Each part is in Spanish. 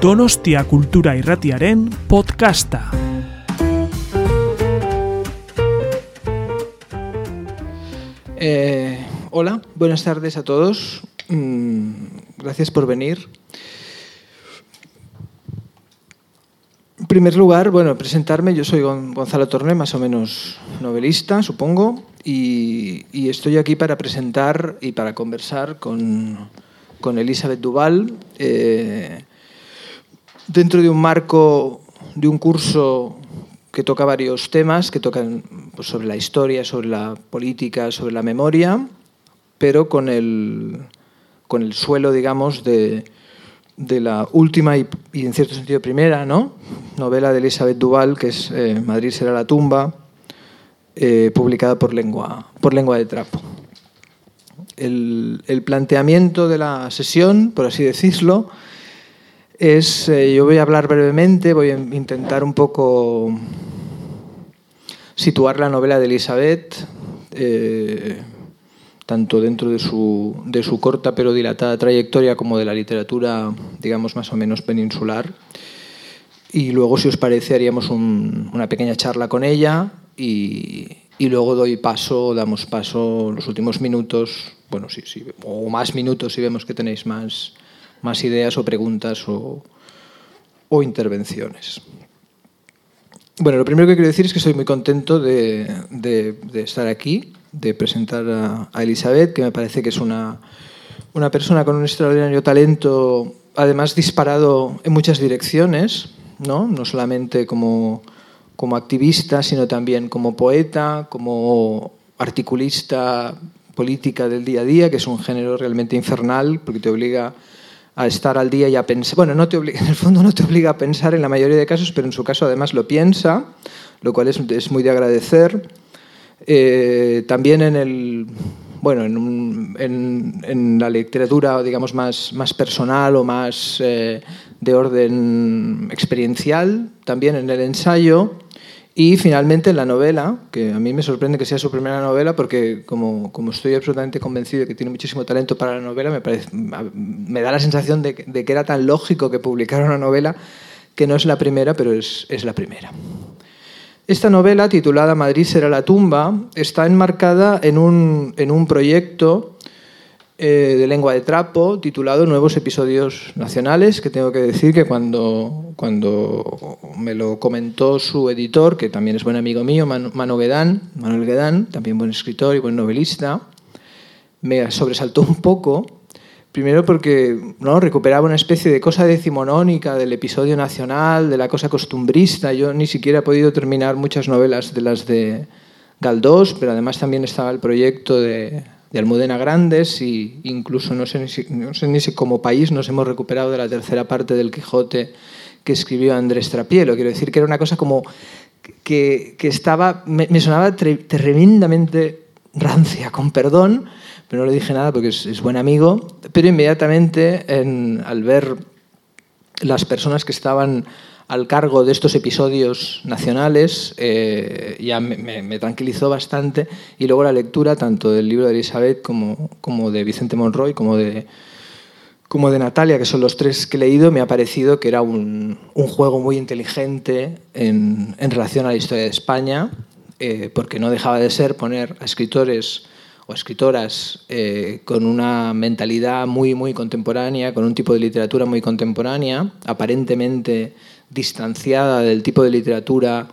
Donostia Kultura Irratiaren podcasta. Eh, hola, buenas tardes a todos. Mm, gracias por venir. En primer lugar, bueno, presentarme. Yo soy Gon- Gonzalo Torné, más o menos novelista, supongo, y, y estoy aquí para presentar y para conversar con, con Elizabeth Duval eh, dentro de un marco de un curso que toca varios temas, que tocan pues, sobre la historia, sobre la política, sobre la memoria, pero con el, con el suelo, digamos, de, de la última y, en cierto sentido primera ¿no? novela de Elizabeth Duval, que es eh, Madrid será la tumba, eh, publicada por lengua, por lengua de Trapo. El, el, planteamiento de la sesión, por así decirlo, es, eh, yo voy a hablar brevemente, voy a intentar un poco situar la novela de Elizabeth, eh, tanto dentro de su, de su, corta pero dilatada trayectoria como de la literatura, digamos, más o menos peninsular. Y luego, si os parece, haríamos un, una pequeña charla con ella y, y, luego doy paso, damos paso los últimos minutos, bueno, sí, sí, o más minutos si vemos que tenéis más, más ideas o preguntas o, intervenciones. Bueno, lo primero que quiero decir es que estoy muy contento de, estar aquí, de presentar a, a, Elizabeth, que me parece que es una, una persona con un extraordinario talento, además disparado en muchas direcciones, no, no solamente como, como activista, sino también como poeta, como articulista política del día a día, que es un género realmente infernal, porque te obliga estar al día y a pensar. Bueno, no te obliga, en el fondo no te obliga a pensar en la mayoría de casos, pero en su caso además lo piensa, lo cual es, es muy de agradecer. Eh, también en el. Bueno, en, en, en, la literatura, digamos, más, más personal o más eh, de orden experiencial, también en el ensayo, y finalmente en la novela, que a mí me sorprende que sea su primera novela, porque como, como estoy absolutamente convencido de que tiene muchísimo talento para la novela, me, parece, me da la sensación de, de, que era tan lógico que publicara una novela que no es la primera, pero es, es la primera. Esta novela, titulada Madrid será la tumba, está enmarcada en un, en un proyecto eh, de lengua de trapo titulado Nuevos Episodios Nacionales, que tengo que decir que cuando, cuando me lo comentó su editor, que también es buen amigo mío, Manu, Manu Guedán, Manuel Guedán, también buen escritor y buen novelista, me sobresaltó un poco, primero porque ¿no? recuperaba una especie de cosa decimonónica del episodio nacional, de la cosa costumbrista. Yo ni siquiera he podido terminar muchas novelas de las de Galdós, pero además también estaba el proyecto de, de Almudena Grandes y incluso no sé, ni si, como país nos hemos recuperado de la tercera parte del Quijote que escribió Andrés Trapielo. Quiero decir que era una cosa como que, que estaba, me, sonaba tre, tremendamente rancia, con perdón, pero no le dije nada porque es, buen amigo, pero inmediatamente en, al ver las personas que estaban al cargo de estos episodios nacionales eh, ya me, tranquilizó bastante. Y luego la lectura tanto del libro de Elizabeth como, como de Vicente Monroy como de, como de Natalia, que son los tres que he leído, me ha parecido que era un, un juego muy inteligente en, en, relación a la historia de España, eh, porque no dejaba de ser poner a escritores o escritoras eh, con una mentalidad muy, muy contemporánea, con un tipo de literatura muy contemporánea, aparentemente distanciada del tipo de literatura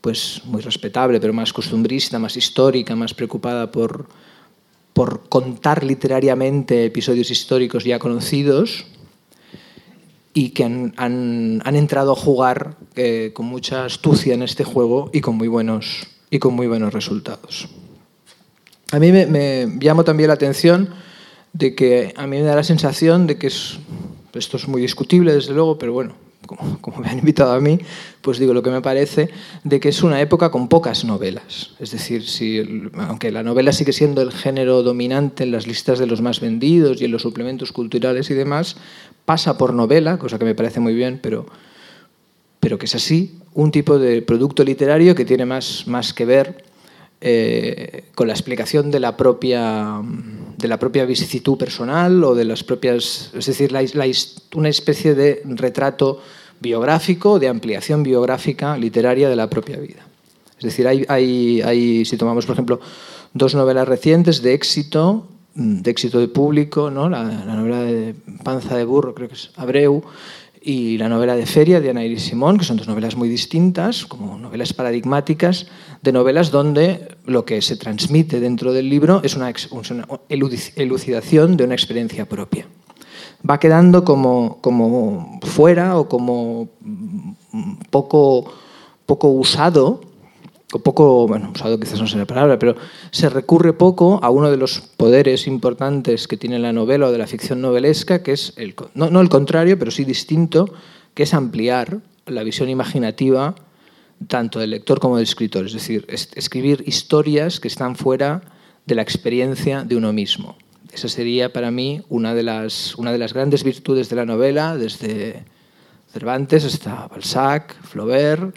pues muy respetable, pero más costumbrista, más histórica, más preocupada por, por contar literariamente episodios históricos ya conocidos y que han, han, entrado a jugar eh, con mucha astucia en este juego y con muy buenos, y con muy buenos resultados. A mí me, me llama también la atención de que a mí me da la sensación de que es, esto es muy discutible desde luego, pero bueno, como, me han invitado a mí, pues digo lo que me parece, de que es una época con pocas novelas. Es decir, si, aunque la novela sigue siendo el género dominante en las listas de los más vendidos y en los suplementos culturales y demás, pasa por novela, cosa que me parece muy bien, pero, pero que es así, un tipo de producto literario que tiene más, más que ver eh, con la explicación de la propia de la propia vicisitud personal o de las propias, es decir, la, una especie de retrato biográfico, de ampliación biográfica literaria de la propia vida. Es decir, hay, hay, hay, si tomamos, por ejemplo, dos novelas recientes de éxito, de éxito de público, ¿no? la, la novela de Panza de Burro, creo que es Abreu, y la novela de Feria de Ana Iris Simón, que son dos novelas muy distintas, como novelas paradigmáticas, de novelas donde lo que se transmite dentro del libro es una, elucidación de una experiencia propia. Va quedando como, como fuera o como poco, poco usado poco, bueno, usado quizás no sea la palabra, pero se recurre poco a uno de los poderes importantes que tiene la novela o de la ficción novelesca, que es, el, no, no el contrario, pero sí distinto, que es ampliar la visión imaginativa tanto del lector como del escritor, es decir, escribir historias que están fuera de la experiencia de uno mismo. Esa sería para mí una de las, una de las grandes virtudes de la novela, desde Cervantes hasta Balzac, Flaubert,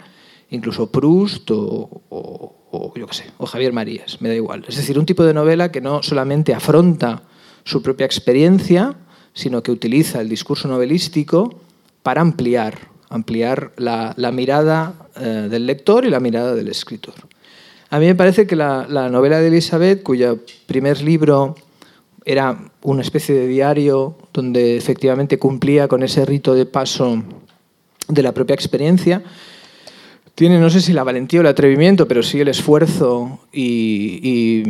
incluso Proust o, yo qué sé, o Javier Marías, me da igual. Es decir, un tipo de novela que no solamente afronta su propia experiencia, sino que utiliza el discurso novelístico para ampliar, ampliar la, mirada eh, del lector y la mirada del escritor. A mí me parece que la, la novela de Elizabeth, cuyo primer libro era una especie de diario donde efectivamente cumplía con ese rito de paso de la propia experiencia, tiene, no sé si la valentía o el atrevimiento, pero sí el esfuerzo y,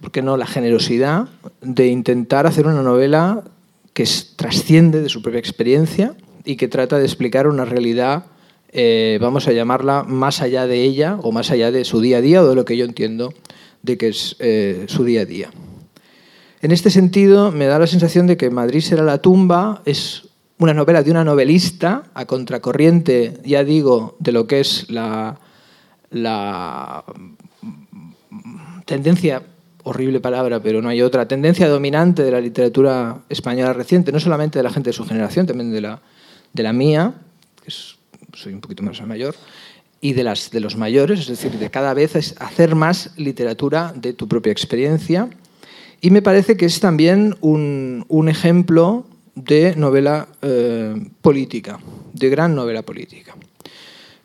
¿por qué no?, la generosidad de intentar hacer una novela que trasciende de su propia experiencia y que trata de explicar una realidad, eh, vamos a llamarla, más allá de ella o más allá de su día a día o de lo que yo entiendo de que es eh, su día a día. En este sentido, me da la sensación de que Madrid será la tumba es una novela de una novelista a contracorriente, ya digo, de lo que es la, tendencia, horrible palabra, pero no hay otra, tendencia dominante de la literatura española reciente, no solamente de la gente de su generación, también de la, de la mía, que soy un poquito más mayor, y de, las, de los mayores, es decir, de cada vez es hacer más literatura de tu propia experiencia. Y me parece que es también un, un ejemplo de novela eh, política, de gran novela política.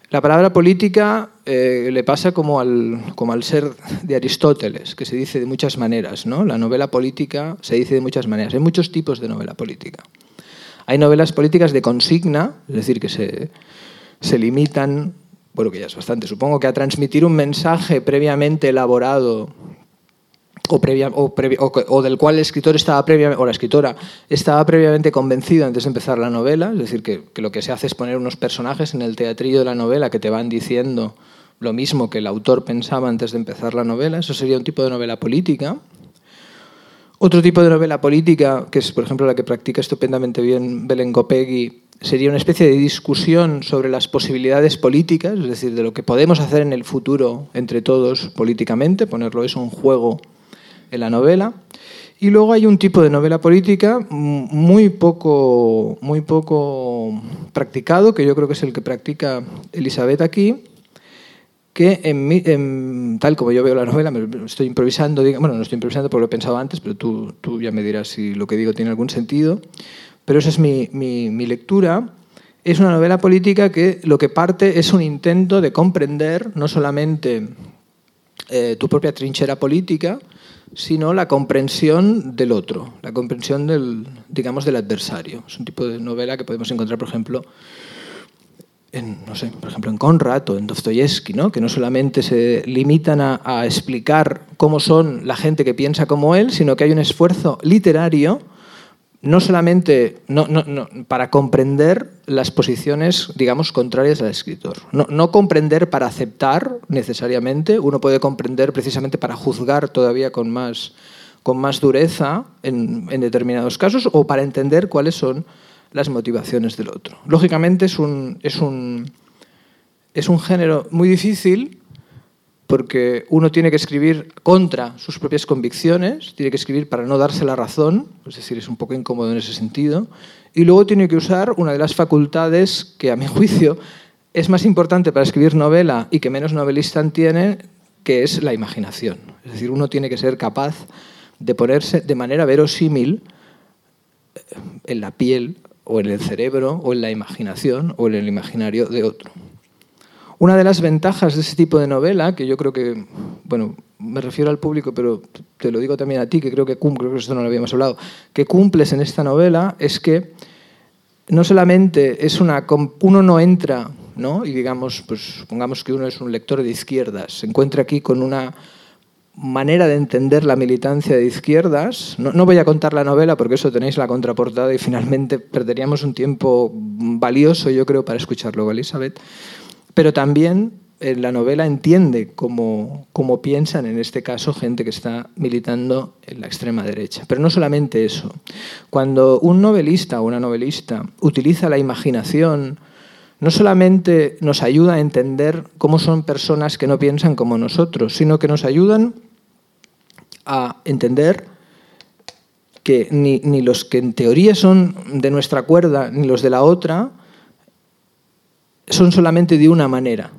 La palabra política eh, le pasa como al, como al ser de Aristóteles, que se dice de muchas maneras. ¿no? La novela política se dice de muchas maneras. Hay muchos tipos de novela política. Hay novelas políticas de consigna, es decir, que se, se limitan, bueno, que ya es bastante, supongo que a transmitir un mensaje previamente elaborado o, del cual el escritor estaba o la escritora estaba previamente convencido antes de empezar la novela, es decir, que, lo que se hace es poner unos personajes en el teatrillo de la novela que te van diciendo lo mismo que el autor pensaba antes de empezar la novela, eso sería un tipo de novela política. Otro tipo de novela política, que es por ejemplo la que practica estupendamente bien Belén Gopegui, sería una especie de discusión sobre las posibilidades políticas, es decir, de lo que podemos hacer en el futuro entre todos políticamente, ponerlo eso en juego en la novela. Y luego hay un tipo de novela política muy poco, muy poco practicado, que yo creo que es el que practica Elizabeth aquí, que en, tal como yo veo la novela, me estoy improvisando, bueno, no estoy improvisando porque lo he pensado antes, pero tú, tú ya me dirás si lo que digo tiene algún sentido, pero esa es mi, mi, lectura. Es una novela política que lo que parte es un intento de comprender no solamente eh, tu propia trinchera política, sino la comprensión del otro, la comprensión del, digamos, del adversario. Es un tipo de novela que podemos encontrar, por ejemplo, en, no sé, por ejemplo, en Conrad o en Dostoyevsky, ¿no? que no solamente se limitan a, a explicar cómo son la gente que piensa como él, sino que hay un esfuerzo literario no solamente no, no, para comprender las posiciones, digamos, contrarias al escritor. No, comprender para aceptar necesariamente, uno puede comprender precisamente para juzgar todavía con más, con más dureza en, en determinados casos o para entender cuáles son las motivaciones del otro. Lógicamente es un, es un, es un género muy difícil porque uno tiene que escribir contra sus propias convicciones, tiene que escribir para no darse la razón, es decir, es un poco incómodo en ese sentido, y luego tiene que usar una de las facultades que a mi juicio es más importante para escribir novela y que menos novelista tiene, que es la imaginación. Es decir, uno tiene que ser capaz de ponerse de manera verosímil eh, en la piel o en el cerebro o en la imaginación o en el imaginario de otro. Una de las ventajas de ese tipo de novela, que yo creo que, bueno, me refiero al público, pero te lo digo también a ti, que creo que cumple, creo que esto no lo habíamos hablado, que cumples en esta novela es que no solamente es una... Uno no entra, ¿no? Y digamos, pues supongamos que uno es un lector de izquierdas, se encuentra aquí con una manera de entender la militancia de izquierdas. No, voy a contar la novela porque eso tenéis la contraportada y finalmente perderíamos un tiempo valioso, yo creo, para escucharlo, Elizabeth. Pero también en la novela entiende cómo, cómo, piensan, en este caso, gente que está militando en la extrema derecha. Pero no solamente eso. Cuando un novelista o una novelista utiliza la imaginación, no solamente nos ayuda a entender cómo son personas que no piensan como nosotros, sino que nos ayudan a entender que ni, ni los que en teoría son de nuestra cuerda, ni los de la otra, son solamente de una manera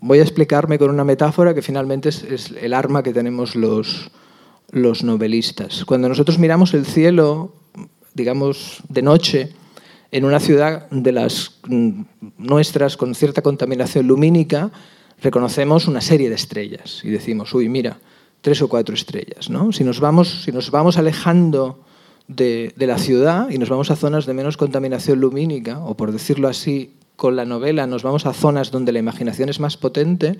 voy a explicarme con una metáfora que finalmente es, el arma que tenemos los, los novelistas. Cuando nosotros miramos el cielo, digamos, de noche, en una ciudad de las mm, nuestras con cierta contaminación lumínica, reconocemos una serie de estrellas y decimos, uy, mira, tres o cuatro estrellas. ¿no? Si, nos vamos, si nos vamos alejando de, de, la ciudad y nos vamos a zonas de menos contaminación lumínica, o por decirlo así, con la novela nos vamos a zonas donde la imaginación es más potente,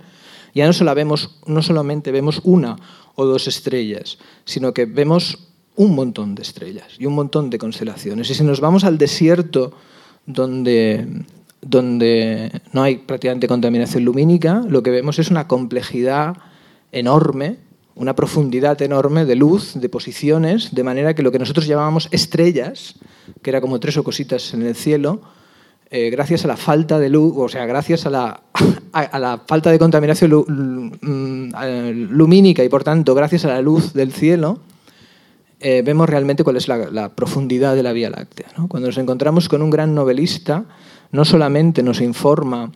ya no, vemos, no solamente vemos una o dos estrellas, sino que vemos un montón de estrellas y un montón de constelaciones. Y si nos vamos al desierto donde, donde no hay prácticamente contaminación lumínica, lo que vemos es una complejidad enorme, una profundidad enorme de luz, de posiciones, de manera que lo que nosotros llamábamos estrellas, que era como tres o cositas en el cielo, eh, gracias a la falta de luz, o sea, gracias a la, a, la falta de contaminación mm, lumínica y por tanto gracias a la luz del cielo, eh, vemos realmente cuál es la, profundidad de la Vía Láctea. Cuando nos encontramos con un gran novelista, no solamente nos informa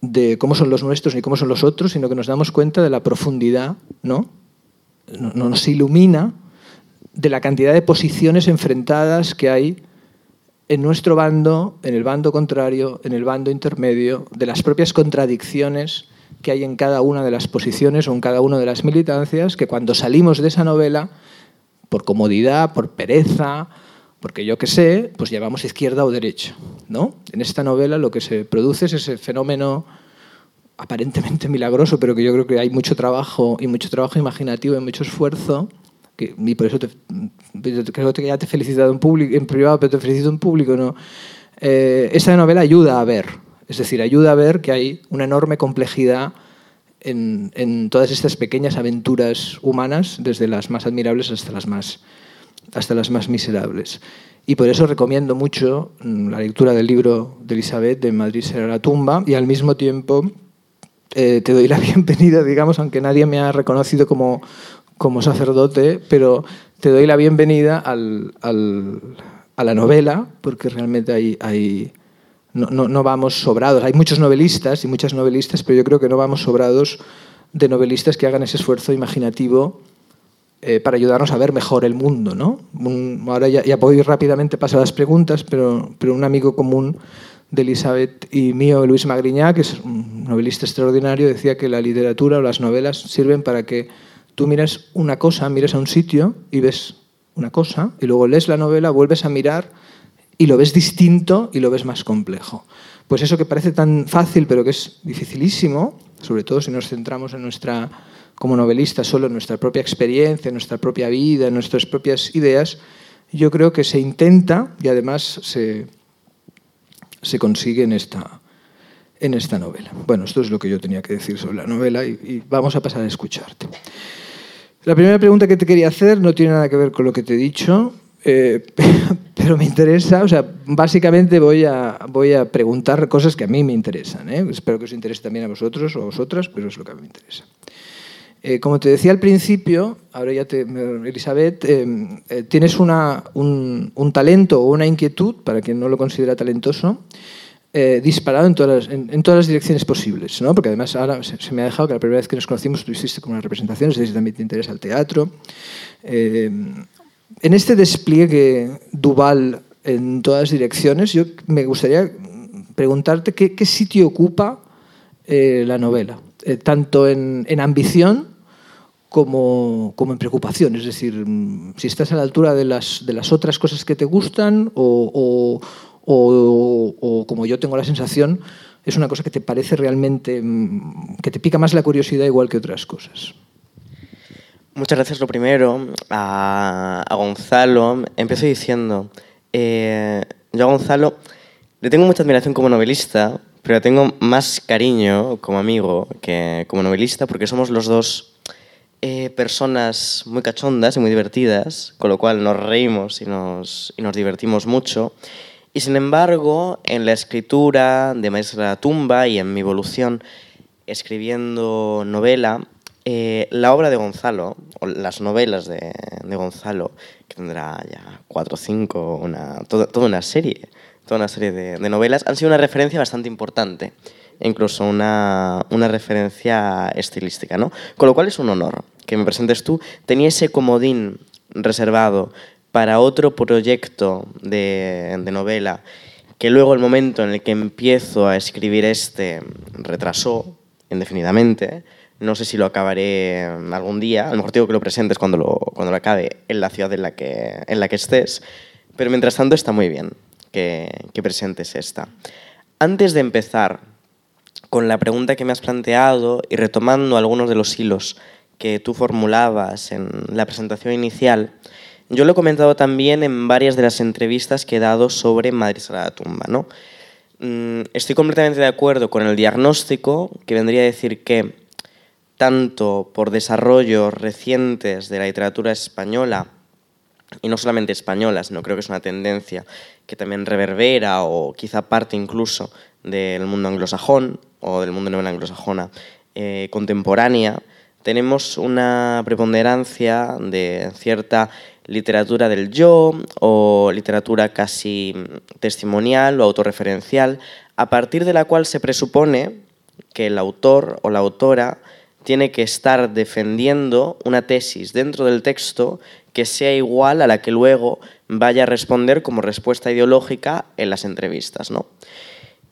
de cómo son los nuestros ni cómo son los otros, sino que nos damos cuenta de la profundidad, ¿no? Nos ilumina de la cantidad de posiciones enfrentadas que hay en nuestro bando, en el bando contrario, en el bando intermedio, de las propias contradicciones que hay en cada una de las posiciones o en cada una de las militancias, que cuando salimos de esa novela, por comodidad, por pereza, porque yo qué sé, pues llevamos izquierda o derecha. ¿no? En esta novela lo que se produce es ese fenómeno aparentemente milagroso, pero que yo creo que hay mucho trabajo y mucho trabajo imaginativo y mucho esfuerzo y por eso te, creo que ya te he felicitado en, público, en privado, pero te felicito en público, ¿no? Eh, esta novela ayuda a ver, es decir, ayuda a ver que hay una enorme complejidad en, en, todas estas pequeñas aventuras humanas, desde las más admirables hasta las más, hasta las más miserables. Y por eso recomiendo mucho mm, la lectura del libro de Elizabeth, de Madrid será la tumba, y al mismo tiempo eh, te doy la bienvenida, digamos, aunque nadie me ha reconocido como, como sacerdote, pero te doy la bienvenida al, a la novela, porque realmente hay, no, no, no, vamos sobrados. Hay muchos novelistas y muchas novelistas, pero yo creo que no vamos sobrados de novelistas que hagan ese esfuerzo imaginativo eh, para ayudarnos a ver mejor el mundo. ¿no? ahora ya, ya puedo ir rápidamente pasar a las preguntas, pero, pero un amigo común de Elizabeth y mío, Luis Magriñá, que es un novelista extraordinario, decía que la literatura o las novelas sirven para que Tú miras una cosa, miras a un sitio y ves una cosa, y luego lees la novela, vuelves a mirar y lo ves distinto y lo ves más complejo. Pues eso que parece tan fácil, pero que es dificilísimo, sobre todo si nos centramos en nuestra, como novelista, solo en nuestra propia experiencia, en nuestra propia vida, en nuestras propias ideas, yo creo que se intenta y además se, se consigue en esta, en esta novela. Bueno, esto es lo que yo tenía que decir sobre la novela y, y vamos a pasar a escucharte. La primera pregunta que te quería hacer no tiene nada que ver con lo que te he dicho, eh, pero me interesa, o sea, básicamente voy a, voy a preguntar cosas que a mí me interesan. ¿eh? Espero que os interese también a vosotros o a vosotras, pero es lo que a mí me interesa. Eh, como te decía al principio, ahora ya te, Elizabeth, tienes una, un, un, talento o una inquietud, para quien no lo considera talentoso, eh, disparado en todas, las, en, todas las direcciones posibles, ¿no? porque además ahora se, me ha dejado que la primera vez que nos conocimos tú hiciste como una representación, sé si también te interesa el teatro. Eh, en este despliegue Duval en todas direcciones, yo me gustaría preguntarte qué, sitio ocupa eh, la novela, tanto en, ambición como, como, en preocupación. Es decir, mm, si estás a la altura de las, de las otras cosas que te gustan o, o, como yo tengo la sensación, es una cosa que te parece realmente, mm, que te pica más la curiosidad igual que otras cosas. Muchas gracias. Lo primero, a, Gonzalo, empiezo diciendo, eh, yo a Gonzalo le tengo mucha admiración como novelista, pero le tengo más cariño como amigo que como novelista, porque somos los dos eh, personas muy cachondas y muy divertidas, con lo cual nos reímos y nos, y nos divertimos mucho. Y sin embargo, en la escritura de Maestra Tumba y en mi evolución escribiendo novela, eh, la obra de Gonzalo, o las novelas de, de, Gonzalo, que tendrá ya cuatro o cinco, una, toda, toda una serie, toda una serie de, de novelas, han sido una referencia bastante importante incluso una, una referencia estilística, ¿no? Con lo cual es un honor que me presentes tú. Tenía ese comodín reservado para otro proyecto de, novela que luego el momento en el que empiezo a escribir este retrasó indefinidamente. No sé si lo acabaré algún día. A lo mejor digo que lo presentes cuando lo, cuando lo acabe en la ciudad en la, que, en la que estés. Pero mientras tanto está muy bien que, que presentes esta. Antes de empezar con la pregunta que me has planteado y retomando algunos de los hilos que tú formulabas en la presentación inicial, yo lo he comentado también en varias de las entrevistas que he dado sobre Madrid la tumba. ¿no? Mm, estoy completamente de acuerdo con el diagnóstico, que vendría a decir que tanto por desarrollos recientes de la literatura española, y no solamente española, sino creo que es una tendencia que también reverbera o quizá parte incluso del mundo anglosajón o del mundo novela anglosajona eh, contemporánea, tenemos una preponderancia de cierta literatura del yo o literatura casi testimonial o autorreferencial, a partir de la cual se presupone que el autor o la autora tiene que estar defendiendo una tesis dentro del texto que sea igual a la que luego vaya a responder como respuesta ideológica en las entrevistas. ¿no?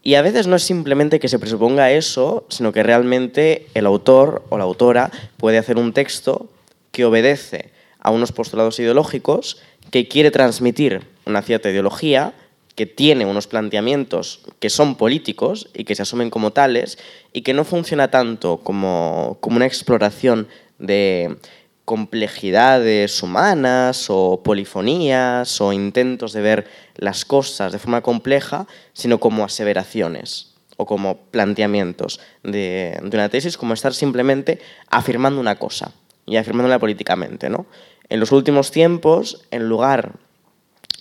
Y a veces no es simplemente que se presuponga eso, sino que realmente el autor o la autora puede hacer un texto que obedece a unos postulados ideológicos, que quiere transmitir una cierta ideología, que tiene unos planteamientos que son políticos y que se asumen como tales, y que no funciona tanto como, como una exploración de complejidades humanas o polifonías o intentos de ver las cosas de forma compleja, sino como aseveraciones o como planteamientos de, una tesis, como estar simplemente afirmando una cosa y afirmándola políticamente. ¿no? En los últimos tiempos, en lugar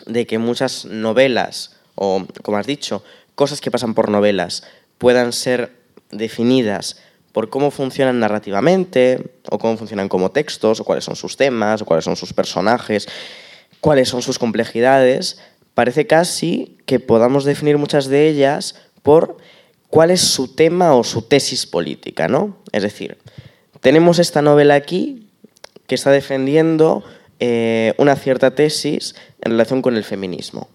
de que muchas novelas, o como has dicho, cosas que pasan por novelas, puedan ser definidas por cómo funcionan narrativamente, o cómo funcionan como textos, o cuáles son sus temas, o cuáles son sus personajes, cuáles son sus complejidades, parece casi que podamos definir muchas de ellas por cuál es su tema o su tesis política, ¿no? Es decir, tenemos esta novela aquí que está defendiendo eh, una cierta tesis en relación con el feminismo.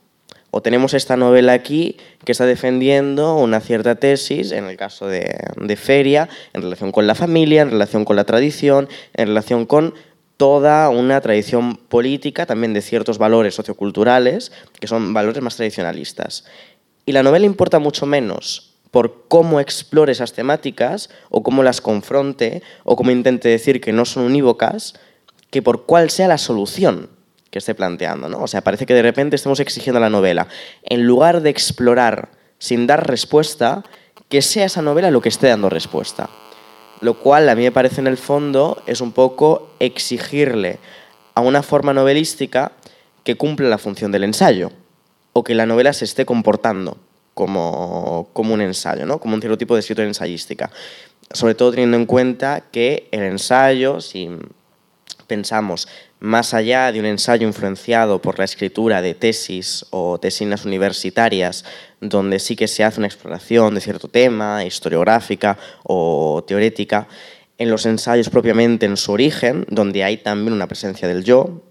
O tenemos esta novela aquí que está defendiendo una cierta tesis, en el caso de, Feria, en relación con la familia, en relación con la tradición, en relación con toda una tradición política, también de ciertos valores socioculturales, que son valores más tradicionalistas. Y la novela importa mucho menos por cómo explore esas temáticas, o cómo las confronte, o cómo intente decir que no son unívocas, que por cuál sea la solución que esté planteando. ¿no? O sea, parece que de repente estemos exigiendo a la novela, en lugar de explorar sin dar respuesta, que sea esa novela lo que esté dando respuesta. Lo cual a mí me parece en el fondo es un poco exigirle a una forma novelística que cumpla la función del ensayo, o que la novela se esté comportando como, como un ensayo, ¿no? como un cierto tipo de escritura ensayística. Sobre todo teniendo en cuenta que el ensayo, si pensamos más allá de un ensayo influenciado por la escritura de tesis o tesinas universitarias, donde sí que se hace una exploración de cierto tema, historiográfica o teorética, en los ensayos propiamente en su origen, donde hay también una presencia del yo,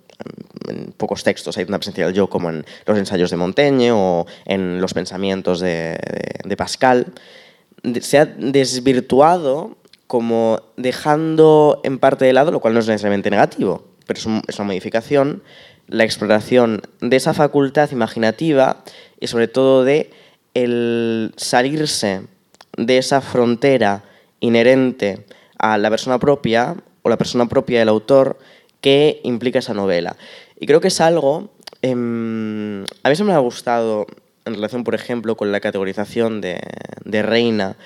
en pocos textos hay una presencia del yo como en los ensayos de Montaigne o en los pensamientos de, Pascal, se ha desvirtuado como dejando en parte de lado, lo cual no es necesariamente negativo, pero es, una modificación, la exploración de esa facultad imaginativa y sobre todo de el salirse de esa frontera inherente a la persona propia o la persona propia del autor que implica esa novela. Y creo que es algo, em, a mí se me ha gustado en relación, por ejemplo, con la categorización de, Reina,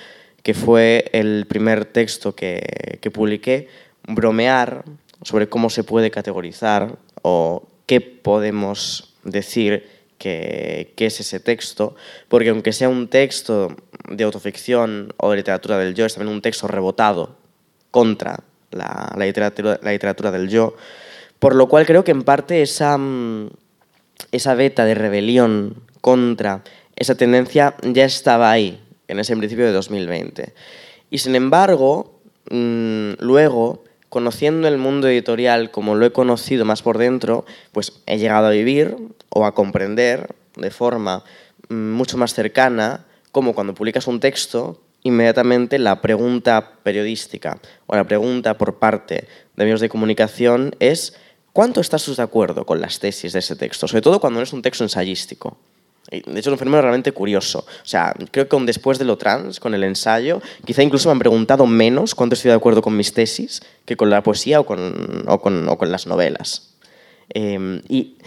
que fue el primer texto que, que publiqué, bromear sobre cómo se puede categorizar o qué podemos decir que, es ese texto, porque aunque sea un texto de autoficción o de literatura del yo, es también un texto rebotado contra la, literatura, la literatura, del yo, por lo cual creo que en parte esa, mm, esa beta de rebelión contra esa tendencia ya estaba ahí, en ese principio de 2020. Y sin embargo, mm, luego conociendo el mundo editorial como lo he conocido más por dentro, pues he llegado a vivir o a comprender de forma mm, mucho más cercana como cuando publicas un texto, inmediatamente la pregunta periodística o la pregunta por parte de medios de comunicación es ¿cuánto estás de acuerdo con las tesis de ese texto? Sobre todo cuando no es un texto ensayístico. De hecho, es un fenómeno realmente curioso. O sea, creo que con después de lo trans, con el ensayo, quizá incluso me han preguntado menos cuánto estoy de acuerdo con mis tesis que con la poesía o con, o con, o con las novelas. Em, y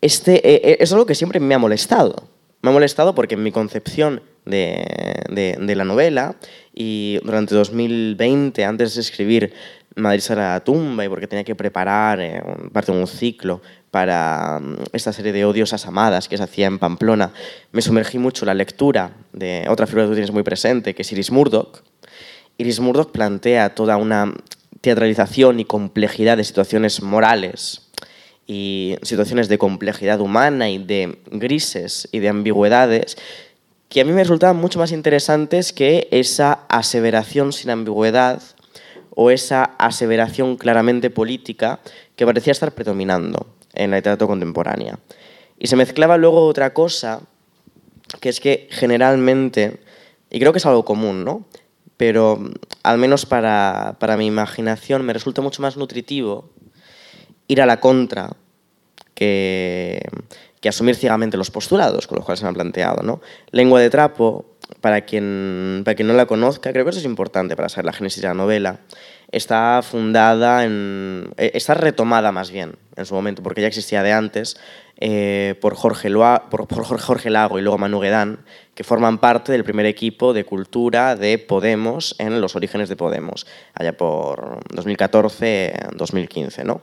este, e, e, es algo que siempre me ha molestado. Me ha molestado porque en mi concepción de, la novela y durante 2020, antes de escribir Madrid será la tumba y porque tenía que preparar eh, parte de un ciclo para mm, esta serie de odiosas amadas que se hacía en Pamplona, me sumergí mucho en la lectura de otra figura que tú tienes muy presente, que es Iris Murdoch. Iris Murdoch plantea toda una teatralización y complejidad de situaciones morales y situaciones de complejidad humana y de grises y de ambigüedades que a mí me resultaban mucho más interesantes que esa aseveración sin ambigüedad o esa aseveración claramente política que parecía estar predominando en la literatura contemporánea. Y se mezclaba luego otra cosa, que es que generalmente, y creo que es algo común, ¿no? pero al menos para, para mi imaginación me resulta mucho más nutritivo ir a la contra que, asumir ciegamente los postulados con los cuales se han planteado. ¿no? Lengua de trapo para quien, para quien no la conozca, creo que eso es importante para saber la génesis de la novela, está fundada en... Eh, está retomada más bien en su momento, porque ya existía de antes, eh, por, Jorge Jorge Lago y luego Manu Guedán, que forman parte del primer equipo de cultura de Podemos en los orígenes de Podemos, allá por 2014-2015. ¿no?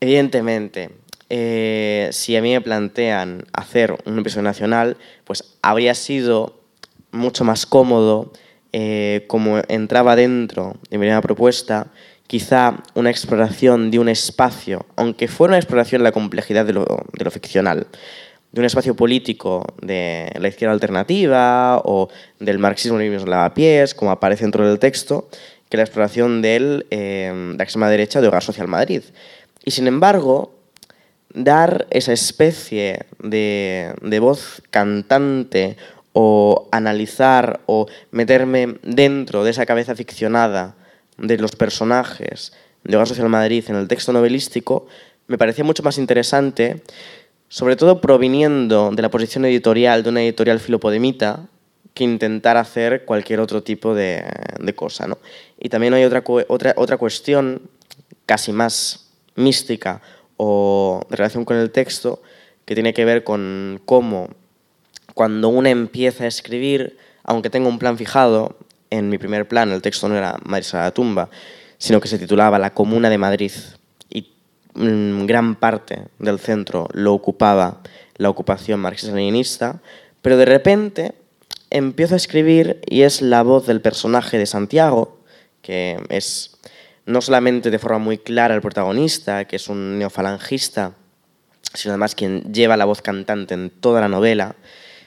Evidentemente, eh, si a mí me plantean hacer un episodio nacional, pues habría sido mucho más cómodo, eh, como entraba dentro de mi primera propuesta, quizá una exploración de un espacio, aunque fuera una exploración de la complejidad de lo, de ficcional, de un espacio político de la izquierda alternativa o del marxismo y lavapiés, como aparece dentro del texto, que la exploración de eh, la extrema derecha de Hogar Social Madrid. Y sin embargo, dar esa especie de, de voz cantante o analizar o meterme dentro de esa cabeza ficcionada de los personajes de Hogar Social Madrid en el texto novelístico, me parecía mucho más interesante, sobre todo proviniendo de la posición editorial de una editorial filopodemita, que intentar hacer cualquier otro tipo de, de cosa. ¿no? Y también hay otra, otra, otra cuestión casi más mística o relación con el texto, que tiene que ver con cómo cuando uno empieza a escribir, aunque tenga un plan fijado, en mi primer plan el texto no era Madrid a la tumba, sino que se titulaba La Comuna de Madrid y mm, gran parte del centro lo ocupaba la ocupación marxista-leninista, pero de repente empiezo a escribir y es la voz del personaje de Santiago, que es no solamente de forma muy clara al protagonista, que es un neofalangista, sino además quien lleva la voz cantante en toda la novela,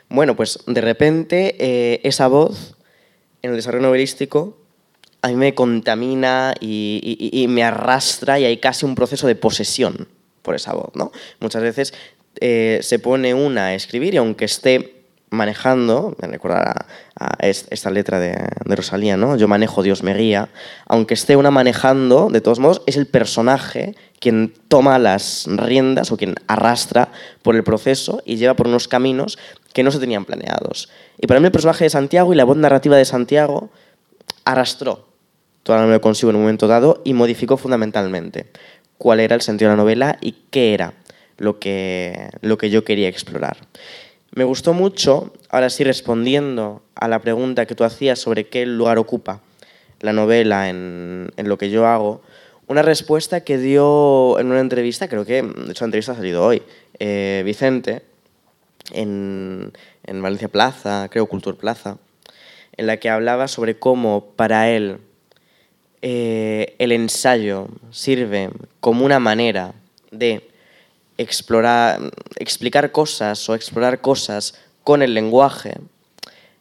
bueno, pues de repente eh, esa voz en el desarrollo novelístico a mí me contamina y, me arrastra y hay casi un proceso de posesión por esa voz. ¿no? Muchas veces eh, se pone una a escribir y aunque esté manejando, me esta letra de, Rosalía, ¿no? Yo manejo, Dios me guía. Aunque esté una manejando, de todos modos, es el personaje quien toma las riendas o quien arrastra por el proceso y lleva por unos caminos que no se tenían planeados. Y para mí el personaje de Santiago y la voz narrativa de Santiago arrastró toda la novela consigo en un momento dado y modificó fundamentalmente cuál era el sentido de la novela y qué era lo que, lo que yo quería explorar. Me gustó mucho, ahora sí respondiendo a la pregunta que tú hacías sobre qué lugar ocupa la novela en, lo que yo hago, una respuesta que dio en una entrevista, creo que, de hecho la entrevista ha salido hoy, eh, Vicente, en, Valencia Plaza, creo Cultur Plaza, en la que hablaba sobre cómo para él eh, el ensayo sirve como una manera de explorar, explicar cosas o explorar cosas con el lenguaje,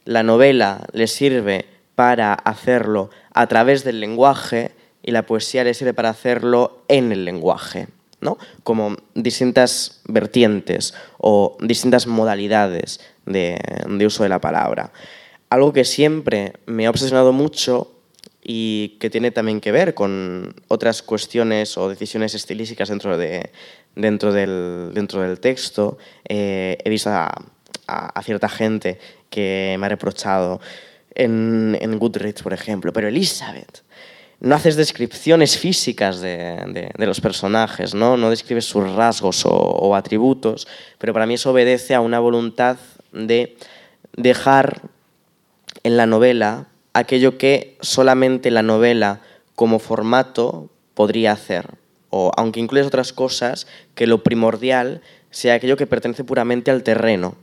la novela le sirve para hacerlo a través del lenguaje y la poesía le sirve para hacerlo en el lenguaje, ¿no? como distintas vertientes o distintas modalidades de, de uso de la palabra. Algo que siempre me ha obsesionado mucho y que tiene también que ver con otras cuestiones o decisiones estilísticas dentro, de, dentro, del, dentro del texto. Eh, he visto a, cierta gente que me ha reprochado en, en, Goodreads, por ejemplo, pero Elizabeth, no haces descripciones físicas de, de, los personajes, ¿no? no describes sus rasgos o, o atributos, pero para mí eso obedece a una voluntad de dejar en la novela aquello que solamente la novela como formato podría hacer. O aunque incluyes otras cosas, que lo primordial sea aquello que pertenece puramente al terreno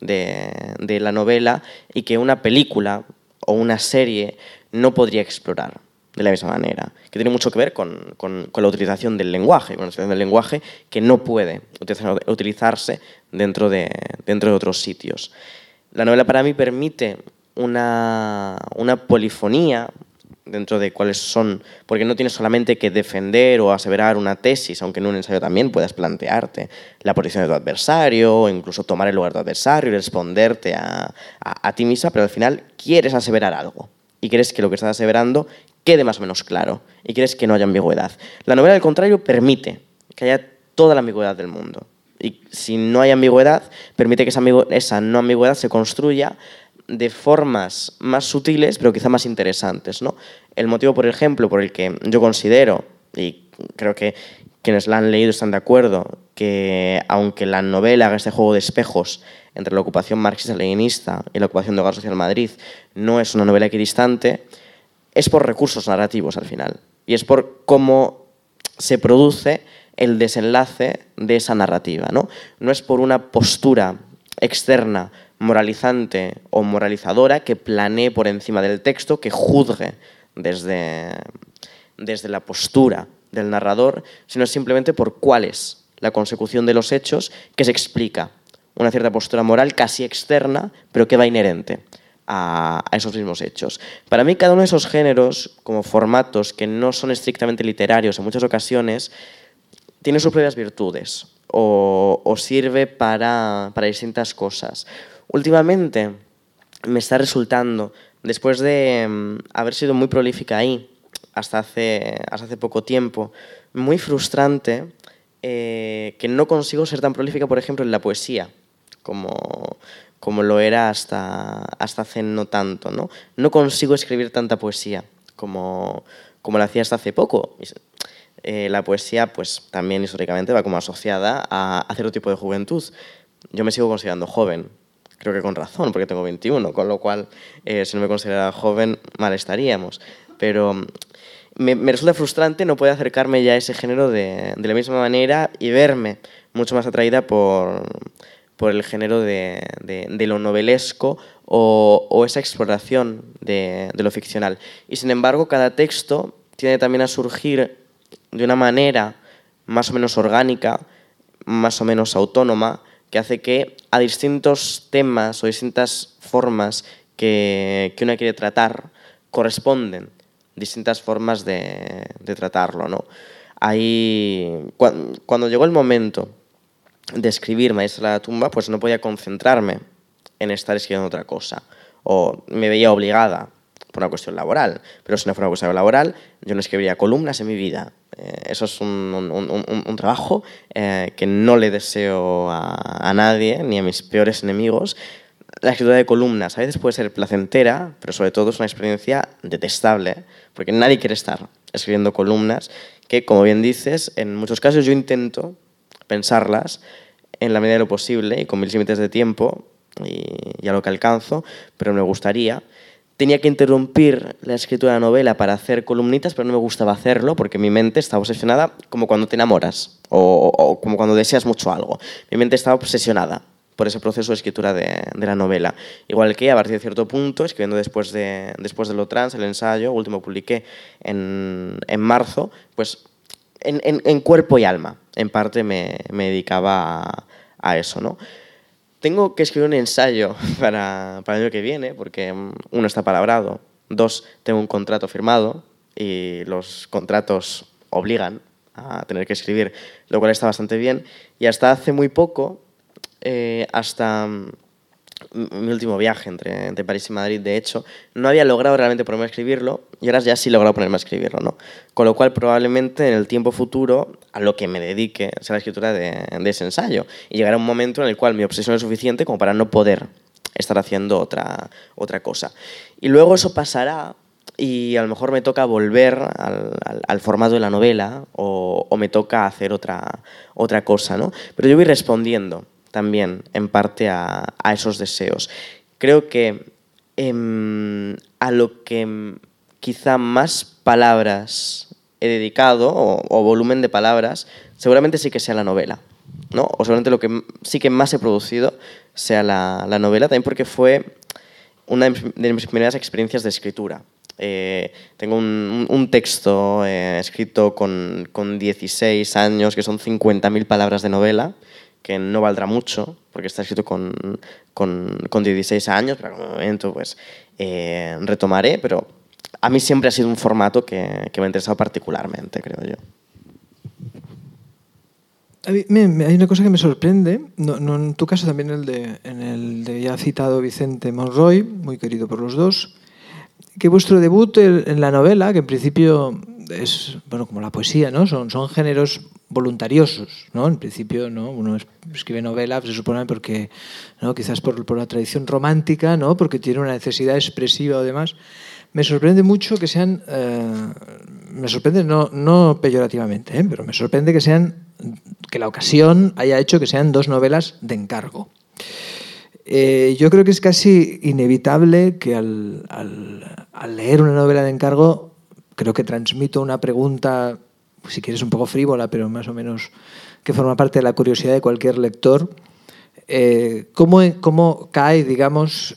de, la novela y que una película o una serie no podría explorar de la misma manera, que tiene mucho que ver con, la utilización del lenguaje, con la utilización del lenguaje que no puede utilizarse dentro de, dentro de otros sitios. La novela para mí permite una, polifonía dentro de cuáles son, porque no tienes solamente que defender o aseverar una tesis, aunque en un ensayo también puedas plantearte la posición de tu adversario, o incluso tomar el lugar de tu adversario y responderte a, a, ti misma, pero al final quieres aseverar algo y quieres que lo que estás aseverando quede más o menos claro y quieres que no haya ambigüedad. La novela, al contrario, permite que haya toda la ambigüedad del mundo. Y si no hay ambigüedad, permite que esa no ambigüedad se construya de formas más sutiles, pero quizá más interesantes. ¿no? El motivo, por ejemplo, por el que yo considero, y creo que quienes la han leído están de acuerdo, que aunque la novela haga este juego de espejos entre la ocupación marxista-leninista y la ocupación de Hogar Social Madrid no es una novela equidistante, es por recursos narrativos al final. Y es por cómo se produce el desenlace de esa narrativa. No, no es por una postura externa moralizante o moralizadora que planee por encima del texto, que juzgue desde, desde la postura del narrador, sino simplemente por cuál es la consecución de los hechos que se explica una cierta postura moral casi externa, pero que va inherente a, esos mismos hechos. Para mí, cada uno de esos géneros, como formatos que no son estrictamente literarios en muchas ocasiones, tiene sus propias virtudes o, o sirve para, para distintas cosas. Últimamente me está resultando, después de mm, haber sido muy prolífica ahí, hasta hace, hasta hace poco tiempo, muy frustrante eh, que no consigo ser tan prolífica, por ejemplo, en la poesía, como, como lo era hasta, hasta hace no tanto. ¿no? no consigo escribir tanta poesía como, como la hacía hasta hace poco. Eh, la poesía, pues también históricamente va como asociada a, a cierto tipo de juventud. Yo me sigo considerando joven, creo que con razón, porque tengo 21, con lo cual, eh, si no me considerara joven, mal estaríamos. Pero mm, me, resulta frustrante no poder acercarme ya a ese género de, de la misma manera y verme mucho más atraída por, por el género de, de, lo novelesco o, esa exploración de, de, lo ficcional. Y sin embargo, cada texto tiende también a surgir de una manera más o menos orgánica, más o menos autónoma, que hace que a distintos temas o distintas formas que, que uno quiere tratar corresponden distintas formas de, de tratarlo. ¿no? Ahí, cuando, llegó el momento de escribir Maestra de la tumba, pues no podía concentrarme en estar escribiendo otra cosa. O me veía obligada por una cuestión laboral. Pero si no fuera una cuestión laboral, yo no escribiría columnas en mi vida. Eh, eso es un, trabajo eh, que no le deseo a, a, nadie, ni a mis peores enemigos. La escritura de columnas a veces puede ser placentera, pero sobre todo es una experiencia detestable, porque nadie quiere estar escribiendo columnas que, como bien dices, en muchos casos yo intento pensarlas en la medida de lo posible y con mis límites de tiempo y, a lo que alcanzo, pero me gustaría tenía que interrumpir la escritura de la novela para hacer columnitas, pero no me gustaba hacerlo porque mi mente estaba obsesionada como cuando te enamoras o, como cuando deseas mucho algo. Mi mente estaba obsesionada por ese proceso de escritura de, la novela. Igual que a partir de cierto punto, escribiendo después de, después de lo trans, el ensayo, último publiqué en, en marzo, pues en, en, cuerpo y alma, en parte me, me dedicaba a, a eso, ¿no? Tengo que escribir un ensayo para, para el año que viene, porque mm, uno está palabrado, dos, tengo un contrato firmado y los contratos obligan a tener que escribir, lo cual está bastante bien. Y hasta hace muy poco, eh, hasta mm, mi último viaje entre, entre, París y Madrid, de hecho, no había logrado realmente ponerme a escribirlo y ahora ya sí he logrado ponerme a escribirlo, ¿no? Con lo cual, probablemente en el tiempo futuro, a lo que me dedique será la escritura de, de ese ensayo. Y llegará un momento en el cual mi obsesión es suficiente como para no poder estar haciendo otra, otra cosa. Y luego eso pasará y a lo mejor me toca volver al, al, formato de la novela o, o, me toca hacer otra, otra cosa, ¿no? Pero yo voy respondiendo también en parte a, esos deseos. Creo que em, a lo que quizá más palabras he dedicado, o, volumen de palabras, seguramente sí que sea la novela. ¿no? O seguramente lo que sí que más he producido sea la, novela, también porque fue una de mis primeras experiencias de escritura. Eh, tengo un, texto eh, escrito con, con, 16 años, que son 50.000 palabras de novela, que no valdrá mucho, porque está escrito con, con, con 16 años, pero en algún momento pues, eh, retomaré, pero a mí siempre ha sido un formato que, que me ha interesado particularmente, creo yo. hay una cosa que me sorprende, no, en tu caso también el de, en el de ya citado Vicente Monroy, muy querido por los dos, que vuestro debut en la novela, que en principio es bueno como la poesía, ¿no? Son, son géneros voluntariosos, ¿no? En principio, ¿no? Uno escribe novela, se supone porque, ¿no? Quizás por, por la tradición romántica, ¿no? Porque tiene una necesidad expresiva o demás. Me sorprende mucho que sean, eh, me sorprende no, no peyorativamente, ¿eh? pero me sorprende que sean, que la ocasión haya hecho que sean dos novelas de encargo. Eh, yo creo que es casi inevitable que al leer una novela de encargo creo que transmito una pregunta, si quieres un poco frívola, pero más o menos que forma parte de la curiosidad de cualquier lector. Eh, ¿cómo, ¿Cómo cae, digamos,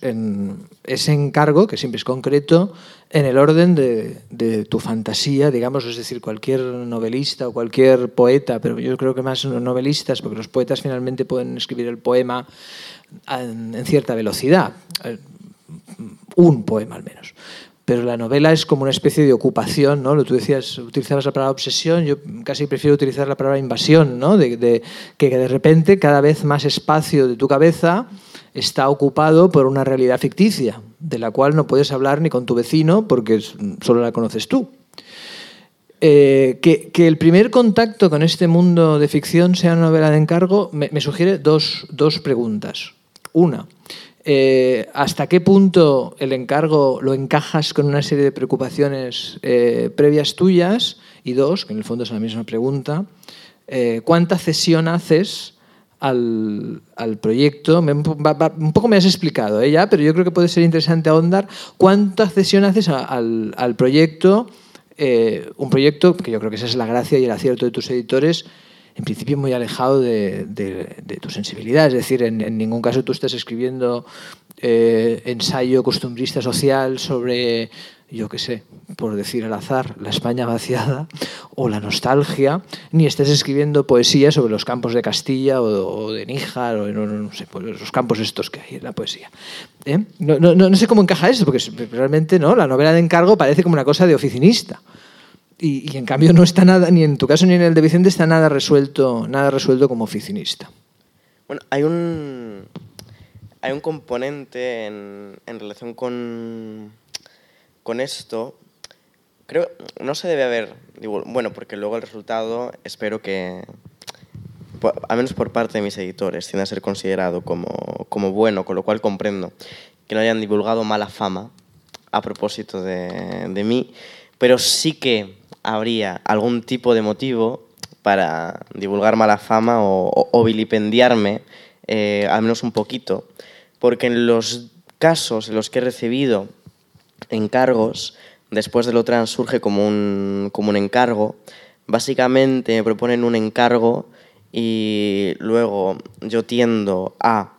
ese encargo, que siempre es concreto, en el orden de, tu fantasía, digamos, es decir, cualquier novelista o cualquier poeta, pero yo creo que más novelistas, porque los poetas finalmente pueden escribir el poema en, en cierta velocidad, eh, un poema al menos pero la novela es como una especie de ocupación, ¿no? Tú decías, utilizabas la palabra obsesión, yo casi prefiero utilizar la palabra invasión, ¿no? De, que de repente cada vez más espacio de tu cabeza está ocupado por una realidad ficticia, de la cual no puedes hablar ni con tu vecino porque solo la conoces tú. Eh, que, que, el primer contacto con este mundo de ficción sea una novela de encargo me, me sugiere dos, dos preguntas. Una, eh, ¿hasta qué punto el encargo lo encajas con una serie de preocupaciones eh, previas tuyas? Y dos, que en el fondo es la misma pregunta, eh, ¿cuánta cesión haces al, proyecto? Un poco me has explicado ¿eh? ya, pero yo creo que puede ser interesante ahondar. ¿Cuánta cesión haces al, proyecto? Un proyecto, que yo creo que esa es la gracia y el acierto de tus editores, en principio muy alejado de, de, de tu sensibilidad. Es decir, en, en, ningún caso tú estás escribiendo eh, ensayo costumbrista social sobre yo qué sé, por decir al azar, la España vaciada o la nostalgia, ni estés escribiendo poesía sobre los campos de Castilla o, de Níjar o no, no, sé, pues los campos estos que hay en la poesía. ¿Eh? No, no, no, sé cómo encaja eso, porque realmente no, la novela de encargo parece como una cosa de oficinista. Y, y, en cambio no está nada, ni en tu caso ni en el de Vicente está nada resuelto, nada resuelto como oficinista. Bueno, hay un, hay un componente en, en relación con con esto, creo, no se debe haber, bueno, porque luego el resultado espero que, al menos por parte de mis editores, tienda a ser considerado como, como bueno, con lo cual comprendo que no hayan divulgado mala fama a propósito de, de mí, pero sí que habría algún tipo de motivo para divulgar mala fama o, vilipendiarme, eh, al menos un poquito, porque en los casos en los que he recibido encargos, después de lo trans surge como un, como un encargo. Básicamente me proponen un encargo y luego yo tiendo a,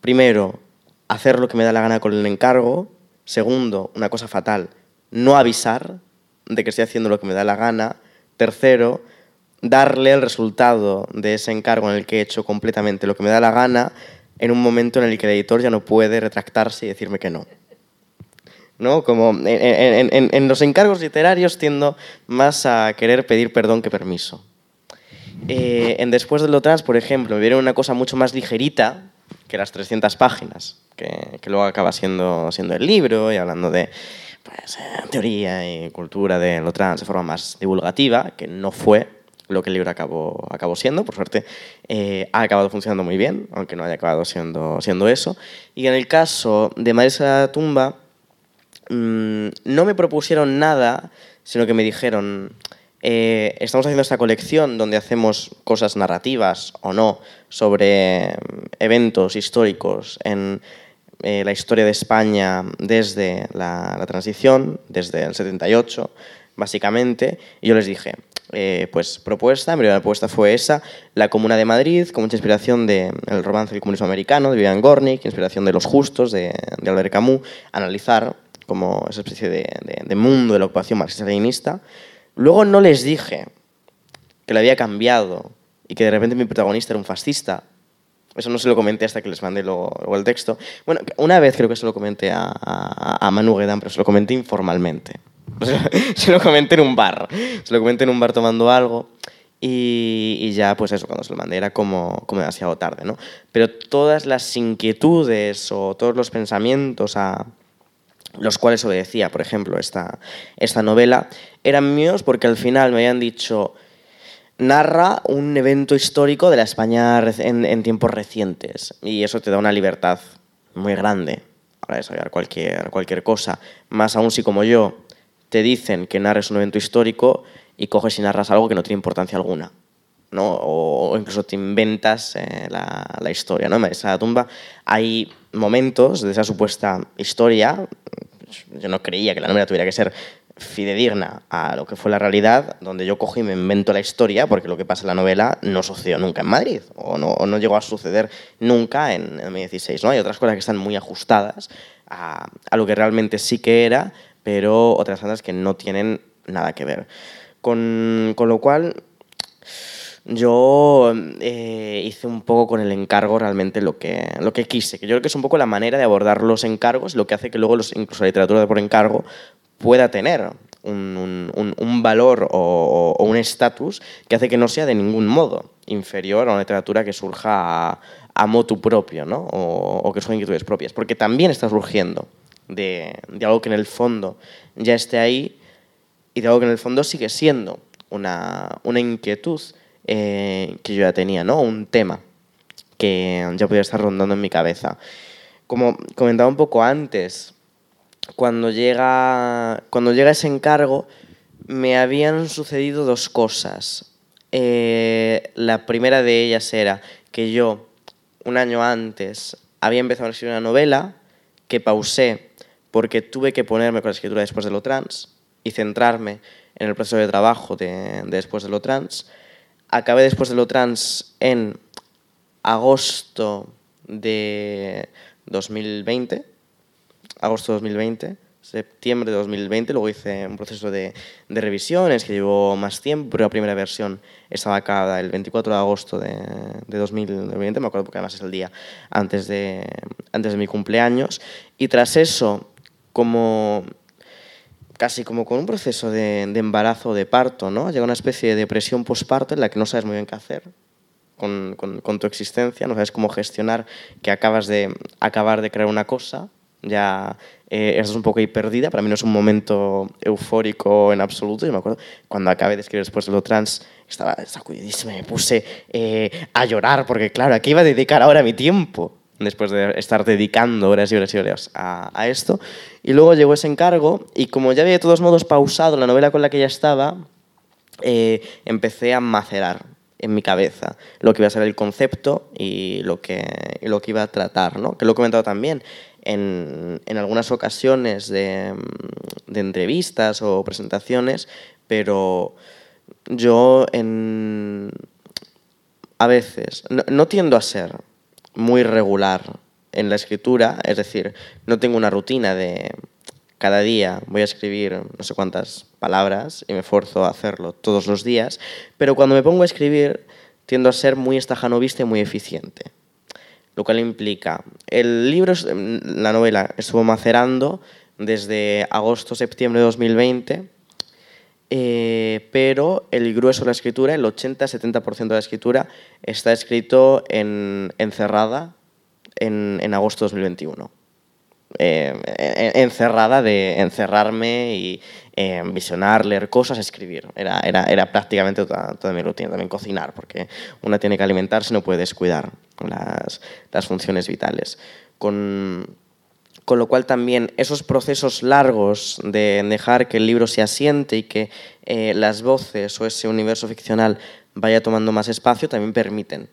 primero, hacer lo que me da la gana con el encargo. Segundo, una cosa fatal, no avisar de que estoy haciendo lo que me da la gana. Tercero, darle el resultado de ese encargo en el que he hecho completamente lo que me da la gana en un momento en el que el editor ya no puede retractarse y decirme que no. ¿no? Como en, los encargos literarios tiendo más a querer pedir perdón que permiso. Eh, en Después de lo trans, por ejemplo, me viene una cosa mucho más ligerita que las 300 páginas, que, luego acaba siendo, siendo el libro y hablando de pues, eh, teoría y cultura de lo trans de forma más divulgativa, que no fue lo que el libro acabó, acabó siendo, por suerte eh, ha acabado funcionando muy bien, aunque no haya acabado siendo, siendo eso. Y en el caso de Marisa Tumba, Mm, no me propusieron nada, sino que me dijeron, eh, estamos haciendo esta colección donde hacemos cosas narrativas o no sobre mm, eventos históricos en eh, la historia de España desde la, transición, desde el 78, básicamente, y yo les dije, eh, pues propuesta, mi primera propuesta fue esa, la Comuna de Madrid, con mucha inspiración del romance del comunismo americano, de Vivian Gornick, inspiración de Los Justos, de, de Albert Camus, analizar como esa especie de, mundo de la ocupación marxista-leninista. Luego no les dije que lo había cambiado y que de repente mi protagonista era un fascista. Eso no se lo comenté hasta que les mandé luego, el texto. Bueno, una vez creo que se lo comenté a, a, Manu Guedán, pero se lo comenté informalmente. se lo comenté en un bar. Se lo comenté en un bar tomando algo. Y, y, ya, pues eso, cuando se lo mandé era como, como demasiado tarde, ¿no? Pero todas las inquietudes o todos los pensamientos a, los cuales obedecía, por ejemplo, esta, esta novela, eran míos porque al final me habían dicho, narra un evento histórico de la España en, tiempos recientes y eso te da una libertad muy grande para desarrollar cualquier, cualquier cosa. Más aún si como yo te dicen que narres un evento histórico y coges y narras algo que no tiene importancia alguna. ¿no? O, incluso te inventas eh, la, la, historia. ¿no? En esa tumba hay momentos de esa supuesta historia yo no creía que la novela tuviera que ser fidedigna a lo que fue la realidad, donde yo cojo y me invento la historia, porque lo que pasa en la novela no sucedió nunca en Madrid, o no, no llegó a suceder nunca en, en 2016. ¿no? Hay otras cosas que están muy ajustadas a, lo que realmente sí que era, pero otras cosas que no tienen nada que ver. Con, con lo cual, yo eh, hice un poco con el encargo realmente lo que, lo que quise, que yo creo que es un poco la manera de abordar los encargos, lo que hace que luego los, incluso la literatura de por encargo pueda tener un, un, valor o, un estatus que hace que no sea de ningún modo inferior a una literatura que surja a, a motu propio ¿no? o, o que son inquietudes propias, porque también está surgiendo de, de algo que en el fondo ya esté ahí y de algo que en el fondo sigue siendo una, una inquietud eh, que yo ya tenía, ¿no? Un tema que ya podía estar rondando en mi cabeza. Como comentaba un poco antes, cuando llega, cuando llega ese encargo, me habían sucedido dos cosas. Eh, la primera de ellas era que yo, un año antes, había empezado a escribir una novela que pausé porque tuve que ponerme con la escritura después de lo trans y centrarme en el proceso de trabajo de, de después de lo trans. Acabé después de lo trans en agosto de 2020. Agosto de 2020, septiembre de 2020, luego hice un proceso de, de, revisiones que llevó más tiempo, pero la primera versión estaba acabada el 24 de agosto de, de 2020, me acuerdo porque además es el día antes de, antes de mi cumpleaños, y tras eso, como casi como con un proceso de, embarazo de parto, ¿no? Llega una especie de depresión postparto en la que no sabes muy bien qué hacer con, con, con tu existencia, no sabes cómo gestionar que acabas de acabar de crear una cosa, ya eh, estás un poco ahí perdida. Para mí no es un momento eufórico en absoluto. Yo me acuerdo cuando acabé de escribir después de lo trans, estaba sacudidísima, me puse eh, a llorar porque, claro, ¿a qué iba a dedicar ahora mi tiempo? Después de estar dedicando horas y horas y horas a, a esto. Y luego llegó ese encargo y como ya había de todos modos pausado la novela con la que ya estaba, eh, empecé a macerar en mi cabeza lo que iba a ser el concepto y lo que, y lo que iba a tratar, ¿no? que lo he comentado también en, en algunas ocasiones de, entrevistas o presentaciones, pero yo en, a veces no, no tiendo a ser muy regular en la escritura, es decir, no tengo una rutina de cada día voy a escribir no sé cuántas palabras y me esfuerzo a hacerlo todos los días, pero cuando me pongo a escribir tiendo a ser muy estajanovista y muy eficiente. Lo cual implica, el libro, la novela, estuvo macerando desde agosto-septiembre de 2020, eh, pero el grueso de la escritura, el 80-70% de la escritura, está escrito en, encerrada en, en agosto de 2021 eh, encerrada de encerrarme y eh, visionar, leer cosas, escribir. Era, era, era prácticamente toda, toda, mi rutina. También cocinar, porque una tiene que alimentarse no puede descuidar las, las funciones vitales. Con, con lo cual también esos procesos largos de dejar que el libro se asiente y que eh, las voces o ese universo ficcional vaya tomando más espacio también permiten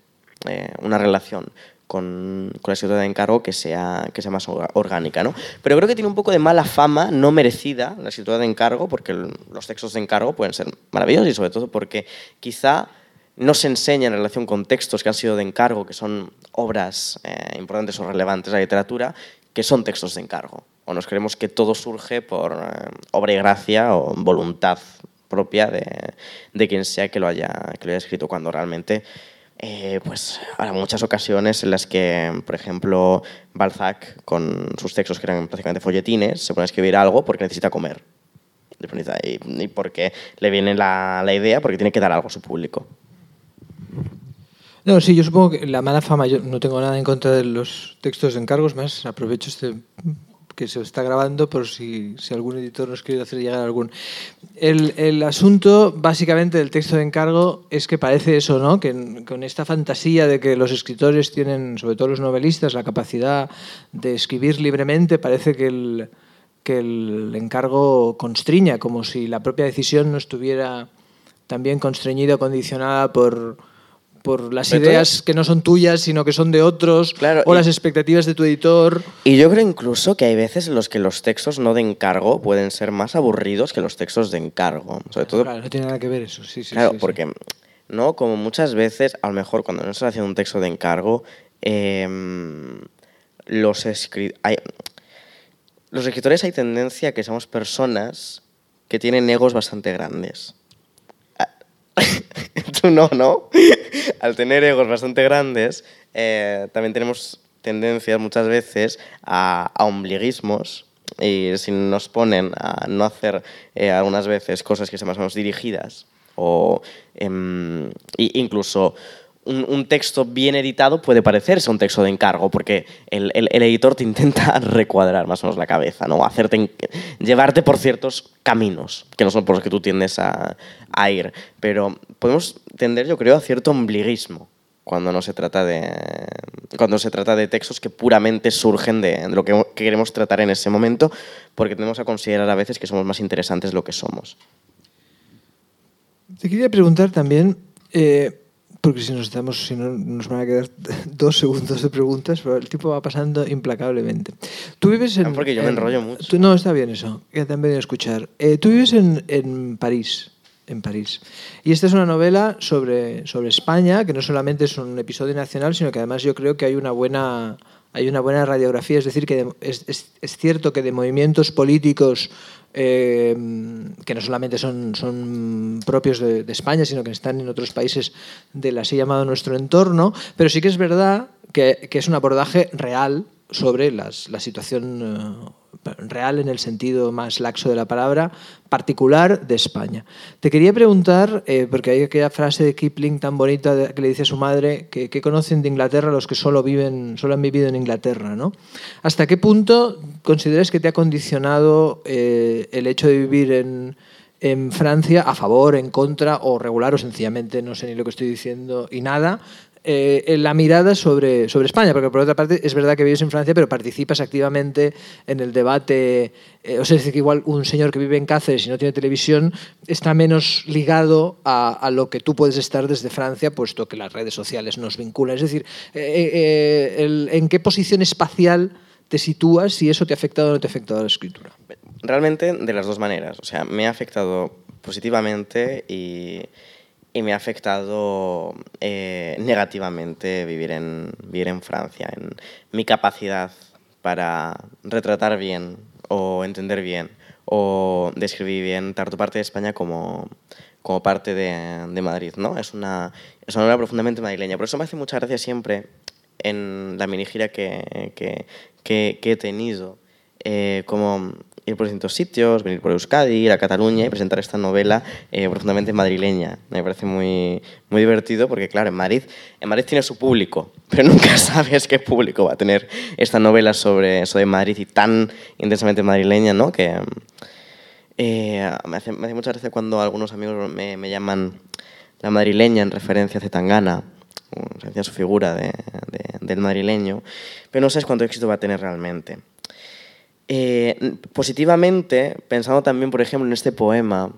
eh, una relación con, con, la escritura de encargo que sea, que sea más orgánica. ¿no? Pero creo que tiene un poco de mala fama, no merecida, la escritura de encargo, porque los textos de encargo pueden ser maravillosos y sobre todo porque quizá no se enseña en relación con textos que han sido de encargo, que son obras eh, importantes o relevantes de la literatura, que son textos de encargo. O nos creemos que todo surge por eh, obra y gracia o voluntad propia de, quien sea que lo, haya, escrito, cuando realmente eh, pues habrá muchas ocasiones en las que, por ejemplo, Balzac, con sus textos que eran prácticamente folletines, se pone a escribir algo porque necesita comer. Y, porque le viene la, idea, porque tiene que dar algo a su público. No, sí, yo supongo que la mala fama, yo no tengo nada en contra de los textos de encargos, más aprovecho este que se está grabando por si, algún editor nos quiere hacer llegar algún. El, el, asunto, básicamente, del texto de encargo es que parece eso, ¿no? Que con esta fantasía de que los escritores tienen, sobre todo los novelistas, la capacidad de escribir libremente, parece que el, que el encargo constriña, como si la propia decisión no estuviera también constreñida condicionada por por las Pero ideas que no son tuyas, sino que son de otros, claro, o y, las expectativas de tu editor. Y yo creo incluso que hay veces en los que los textos no de encargo pueden ser más aburridos que los textos de encargo. Sobre todo, claro, no tiene nada que ver eso, sí, sí. Claro, sí, porque, sí. ¿no? Como muchas veces, a lo mejor cuando no estás haciendo un texto de encargo, eh, los, escri hay, los escritores hay tendencia a que somos personas que tienen egos bastante grandes. Tú no, ¿no? Al tener egos bastante grandes, eh, también tenemos tendencias muchas veces a, a ombliguismos y si nos ponen a no hacer eh, algunas veces cosas que sean más o menos dirigidas o eh, incluso un, texto bien editado puede parecerse un texto de encargo, porque el, el, editor te intenta recuadrar más o menos la cabeza, ¿no? Hacerte, llevarte por ciertos caminos, que no son por los que tú tiendes a, a ir. Pero podemos tender, yo creo, a cierto ombliguismo cuando no se trata de cuando se trata de textos que puramente surgen de, lo que, que, queremos tratar en ese momento porque tenemos a considerar a veces que somos más interesantes lo que somos te quería preguntar también eh, porque si nos estamos, si no, nos van a quedar dos segundos de preguntas, pero el tiempo va pasando implacablemente. Tú vives en... Ah, porque yo en, me enrollo mucho. Tú, no, está bien eso, que te han venido a escuchar. Eh, tú vives en, en París. en París. Y esta es una novela sobre, sobre España, que no solamente es un episodio nacional, sino que además yo creo que hay una buena, hay una buena radiografía, es decir, que es, es, es cierto que de movimientos políticos eh, que no solamente son, son propios de, de, España, sino que están en otros países del así llamado nuestro entorno, pero sí que es verdad que, que es un abordaje real sobre las, la situación uh, real en el sentido más laxo de la palabra, particular de España. Te quería preguntar, eh, porque hay aquella frase de Kipling tan bonita que le dice a su madre, que, que, conocen de Inglaterra los que solo, viven, solo han vivido en Inglaterra. ¿no? ¿Hasta qué punto consideras que te ha condicionado eh, el hecho de vivir en, en Francia a favor, en contra o regular o sencillamente no sé ni lo que estoy diciendo y nada eh, la mirada sobre, sobre España, porque por otra parte es verdad que vives en Francia, pero participas activamente en el debate. Eh, o sea, es decir, que igual un señor que vive en Cáceres y no tiene televisión está menos ligado a, a, lo que tú puedes estar desde Francia, puesto que las redes sociales nos vinculan. Es decir, eh, eh el, ¿en qué posición espacial te sitúas si eso te ha afectado o no te ha afectado a la escritura? Realmente de las dos maneras. O sea, me ha afectado positivamente y y me ha afectado eh, negativamente vivir en, vivir en Francia, en mi capacidad para retratar bien o entender bien o describir bien tanto parte de España como, como parte de, de Madrid. ¿no? Es, una, es una obra profundamente madrileña. Por eso me hace mucha gracia siempre en la mini gira que, que, que, que he tenido, eh, como ir por distintos sitios, venir por Euskadi, ir a Cataluña y presentar esta novela eh, profundamente madrileña. Me parece muy, muy divertido porque, claro, en Madrid, en Madrid tiene su público, pero nunca sabes qué público va a tener esta novela sobre, sobre Madrid y tan intensamente madrileña, ¿no? Que eh, me, hace, me hace mucha gracia cuando algunos amigos me, me llaman la madrileña en referencia a Zetangana, en referencia a su figura de, de, del madrileño, pero no sabes cuánto éxito va a tener realmente. Eh, positivamente, pensando también, por ejemplo, en este poema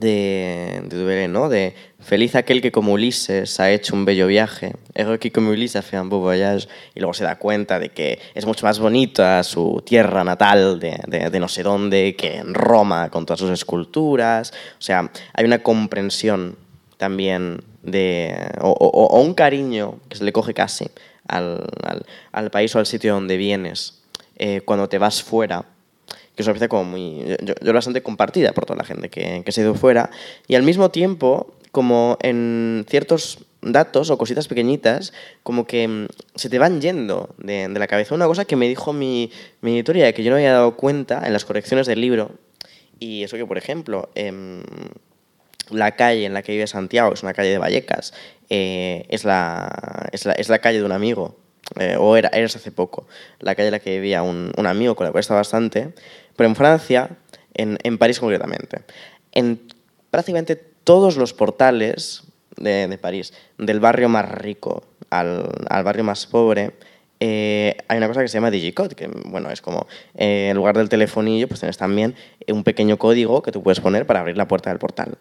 de, de ¿no? De feliz aquel que como Ulises ha hecho un bello viaje, heureux qui comme Ulises fait un beau voyage, y luego se da cuenta de que es mucho más bonita su tierra natal de, de, no sé dónde que en Roma con todas sus esculturas, o sea, hay una comprensión también de, o un cariño que se le coge casi al, al, al país o al sitio donde vienes eh, cuando te vas fuera, que es una experiencia como muy, yo, yo bastante compartida por toda la gente que, que se ha ido fuera, y al mismo tiempo, como en ciertos datos o cositas pequeñitas, como que mm, se te van yendo de, de la cabeza. Una cosa que me dijo mi, mi editorial, que yo no había dado cuenta en las correcciones del libro, y eso que, por ejemplo, eh, la calle en la que vive Santiago, es una calle de Vallecas, eh, es, la, es, la, es la calle de un amigo eh, o era, eres hace poco, la calle en la que vivía un, un amigo con el cual estaba bastante, pero en Francia, en, en París concretamente, en prácticamente todos los portales de, de París, del barrio más rico al, al barrio más pobre, eh, hay una cosa que se llama Digicode, que bueno, es como eh, en lugar del telefonillo, pues tienes también un pequeño código que tú puedes poner para abrir la puerta del portal.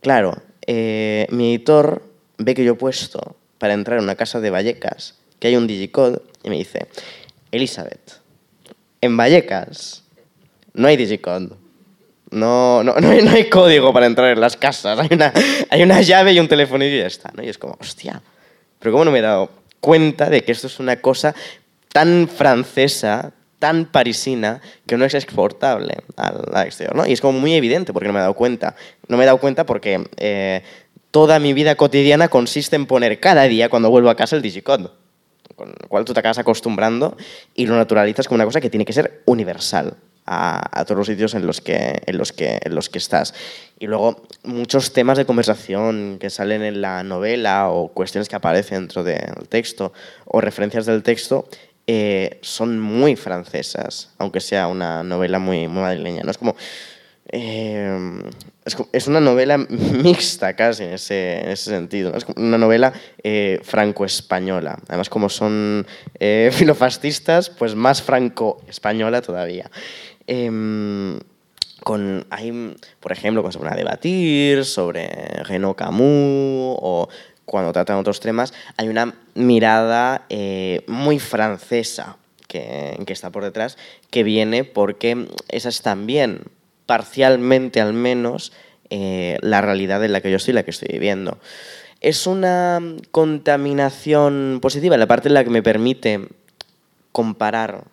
Claro, eh, mi editor ve que yo he puesto para entrar en una casa de Vallecas que hay un digicode y me dice, Elizabeth, en Vallecas no hay digicode. No, no, no, hay, no hay código para entrar en las casas. Hay una, hay una llave y un telefonillo y ya está. ¿no? Y es como, hostia, pero ¿cómo no me he dado cuenta de que esto es una cosa tan francesa, tan parisina, que no es exportable al exterior? ¿no? Y es como muy evidente porque no me he dado cuenta. No me he dado cuenta porque eh, toda mi vida cotidiana consiste en poner cada día, cuando vuelvo a casa, el digicode con lo cual tú te acabas acostumbrando y lo naturalizas como una cosa que tiene que ser universal a, todos los sitios en los, que, en, los que, en los que estás. Y luego muchos temas de conversación que salen en la novela o cuestiones que aparecen dentro del texto o referencias del texto eh, son muy francesas, aunque sea una novela muy, muy madrileña. ¿no? Es como eh, es, es, una novela mixta casi en ese, en ese sentido. ¿no? Es una novela eh, franco-española. Además, como son eh, filofascistas, pues más franco-española todavía. Eh, con, hay, por ejemplo, cuando se ponen a debatir sobre Renaud Camus o cuando tratan otros temas, hay una mirada eh, muy francesa que, que está por detrás, que viene porque esas también parcialmente al menos, eh, la realidad en la que yo estoy, la que estoy viviendo. Es una contaminación positiva, la parte en la que me permite comparar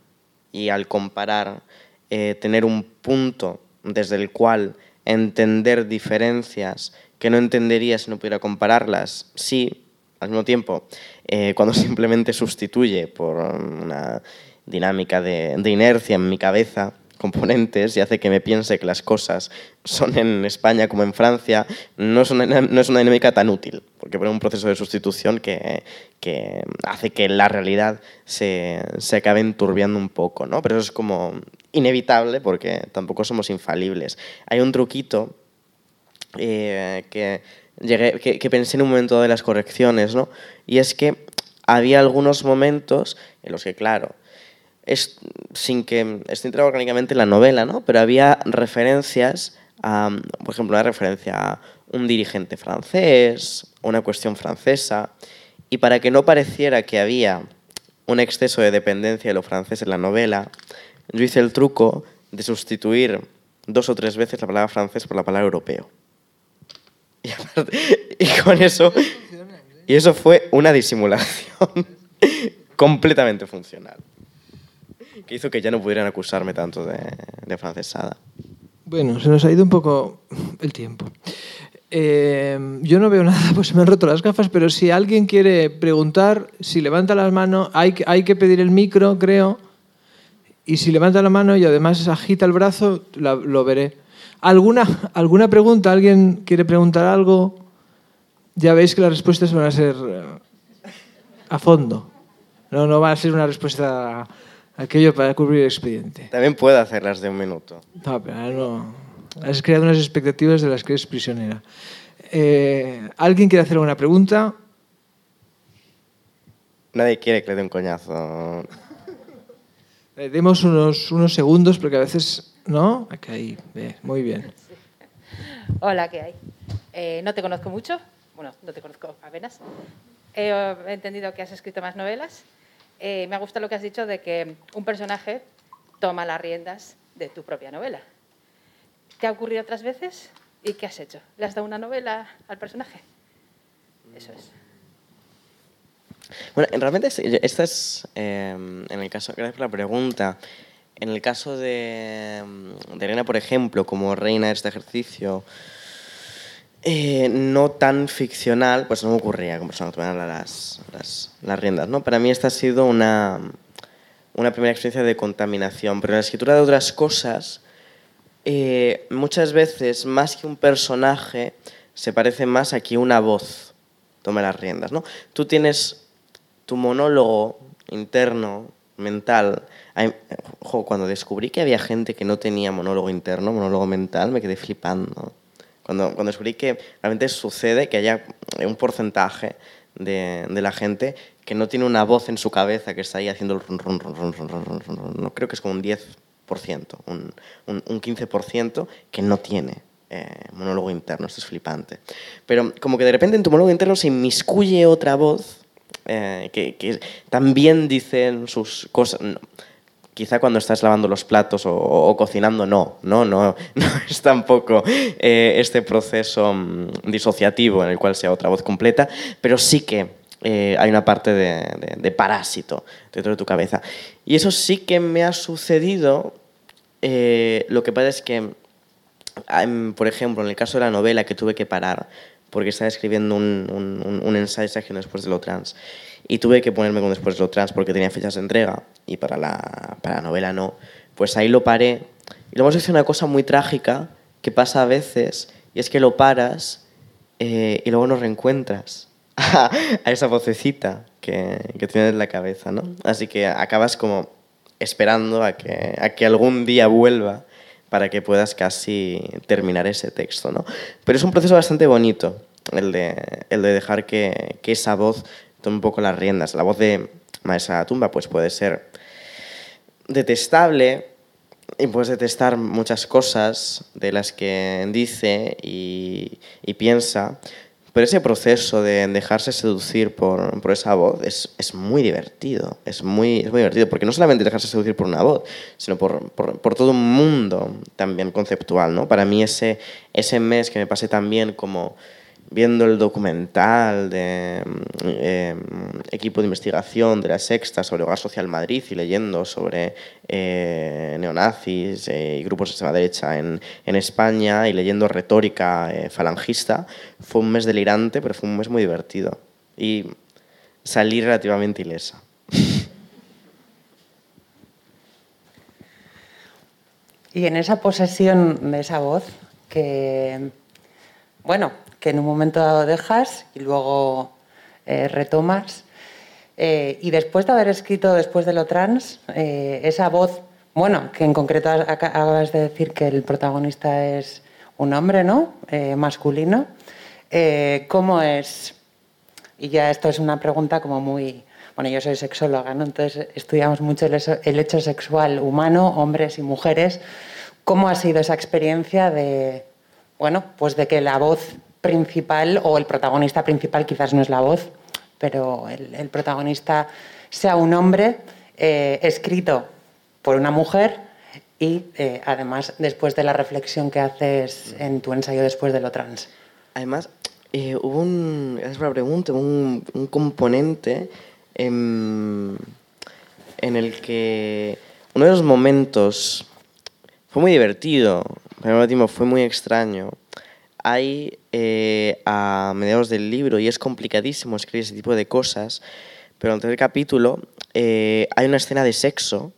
y al comparar eh, tener un punto desde el cual entender diferencias que no entendería si no pudiera compararlas, sí, al mismo tiempo, eh, cuando simplemente sustituye por una dinámica de, de inercia en mi cabeza, componentes y hace que me piense que las cosas son en España como en Francia, no es una, no es una dinámica tan útil, porque pone un proceso de sustitución que, que hace que la realidad se, se, acabe enturbiando un poco, ¿no? Pero eso es como inevitable porque tampoco somos infalibles. Hay un truquito eh, que, llegué, que, pensé en un momento de las correcciones, ¿no? Y es que había algunos momentos en los que, claro, es, sin que esté integrado orgánicamente en la novela, ¿no? pero había referencias, a, por ejemplo, una referencia a un dirigente francés, una cuestión francesa, y para que no pareciera que había un exceso de dependencia de lo francés en la novela, yo hice el truco de sustituir dos o tres veces la palabra francés por la palabra europeo. Y, aparte, y con eso, y eso fue una disimulación completamente funcional que hizo que ya no pudieran acusarme tanto de, francesada. Bueno, se nos ha ido un poco el tiempo. Eh, yo no veo nada, pues se me han roto las gafas, pero si alguien quiere preguntar, si levanta las manos, hay, hay que pedir el micro, creo, y si levanta la mano y además agita el brazo, lo veré. ¿Alguna, ¿Alguna pregunta? ¿Alguien quiere preguntar algo? Ya veis que las respuestas van a ser eh, a fondo. No, no va a ser una respuesta aquello para cubrir el expediente. También puedo hacerlas de un minuto. No, pero no. Has creado unas expectativas de las que eres prisionera. Eh, ¿Alguien quiere hacer alguna pregunta? Nadie quiere que le dé un coñazo. Eh, demos unos, unos segundos porque a veces... ¿No? Aquí, ahí. muy bien. Hola, ¿qué hay? Eh, no te conozco mucho. Bueno, no te conozco apenas. he entendido que has escrito más novelas eh, me ha gustado lo que has dicho de que un personaje toma las riendas de tu propia novela. ¿Te ha ocurrido otras veces? ¿Y qué has hecho? ¿Le has dado una novela al personaje? Eso es. Bueno, realmente esta es, eh, en el caso, gracias por la pregunta, en el caso de, de Elena, por ejemplo, como reina de este ejercicio, eh, no tan ficcional, pues no me ocurría como persona tomar las, las, las, riendas. ¿no? Para mí esta ha sido una, una primera experiencia de contaminación, pero en la escritura de otras cosas, eh, muchas veces, más que un personaje, se parece más a que una voz tome las riendas. ¿no? Tú tienes tu monólogo interno, mental. Cuando descubrí que había gente que no tenía monólogo interno, monólogo mental, me quedé flipando. Cuando, cuando descubrí que realmente sucede que haya un porcentaje de, de, la gente que no tiene una voz en su cabeza que está ahí haciendo el run, run, run, run, run, run, run, run. No creo que es como un 10%, un, un, un 15% que no tiene eh, monólogo interno. Esto es flipante. Pero como que de repente en tu monólogo interno se inmiscuye otra voz eh, que, que, también dicen sus cosas. No quizá cuando estás lavando los platos o, cocinando, no, no, no, es tampoco eh, este proceso um, disociativo en el cual sea otra voz completa, pero sí que eh, hay una parte de, parásito dentro de tu cabeza. Y eso sí que me ha sucedido, eh, lo que pasa es que, por ejemplo, en el caso de la novela que tuve que parar, porque estaba escribiendo un, un, un ensayo después de lo trans, y tuve que ponerme con después lo trans porque tenía fechas de entrega y para la, para la novela no, pues ahí lo paré. Y luego se una cosa muy trágica que pasa a veces y es que lo paras eh, y luego no reencuentras a, a esa vocecita que, que, tienes en la cabeza, ¿no? Así que acabas como esperando a que, a que algún día vuelva para que puedas casi terminar ese texto, ¿no? Pero es un proceso bastante bonito el de, el de dejar que, que esa voz tome un poco las riendas. La voz de Maestra Tumba pues puede ser detestable y puedes detestar muchas cosas de las que dice y, piensa, pero ese proceso de dejarse seducir por, por esa voz es, es, muy divertido, es muy, es muy divertido, porque no solamente dejarse seducir por una voz, sino por, por, por, todo un mundo también conceptual. ¿no? Para mí ese, ese mes que me pasé también como viendo el documental de eh, equipo de investigación de la Sexta sobre Hogar Social Madrid y leyendo sobre eh, neonazis eh, y grupos de extrema derecha en, en, España y leyendo retórica falangista, fue un mes delirante, pero fue un mes muy divertido. Y salí relativamente ilesa. Y en esa posesión de esa voz, que, bueno, que en un momento dado dejas y luego eh, retomas. Eh, y después de haber escrito Después de lo trans, eh, esa voz, bueno, que en concreto acabas de decir que el protagonista es un hombre, ¿no? masculino. ¿Cómo es? Y ya esto es una pregunta como muy... Bueno, yo soy sexóloga, ¿no? Entonces estudiamos mucho el, el hecho sexual humano, hombres y mujeres. ¿Cómo ha sido esa experiencia de, bueno, pues de que la voz principal o el protagonista principal, quizás no es la voz, pero el, protagonista sea un hombre eh, escrito por una mujer y eh, además después de la reflexión que haces en tu ensayo después de lo trans. Además, eh, hubo un, es una pregunta, un, un componente en, en, el que uno de los momentos fue muy divertido, pero al fue muy extraño, hay eh, a mediados del libro, y es complicadísimo escribir ese tipo de cosas, pero en el capítulo eh, hay una escena de sexo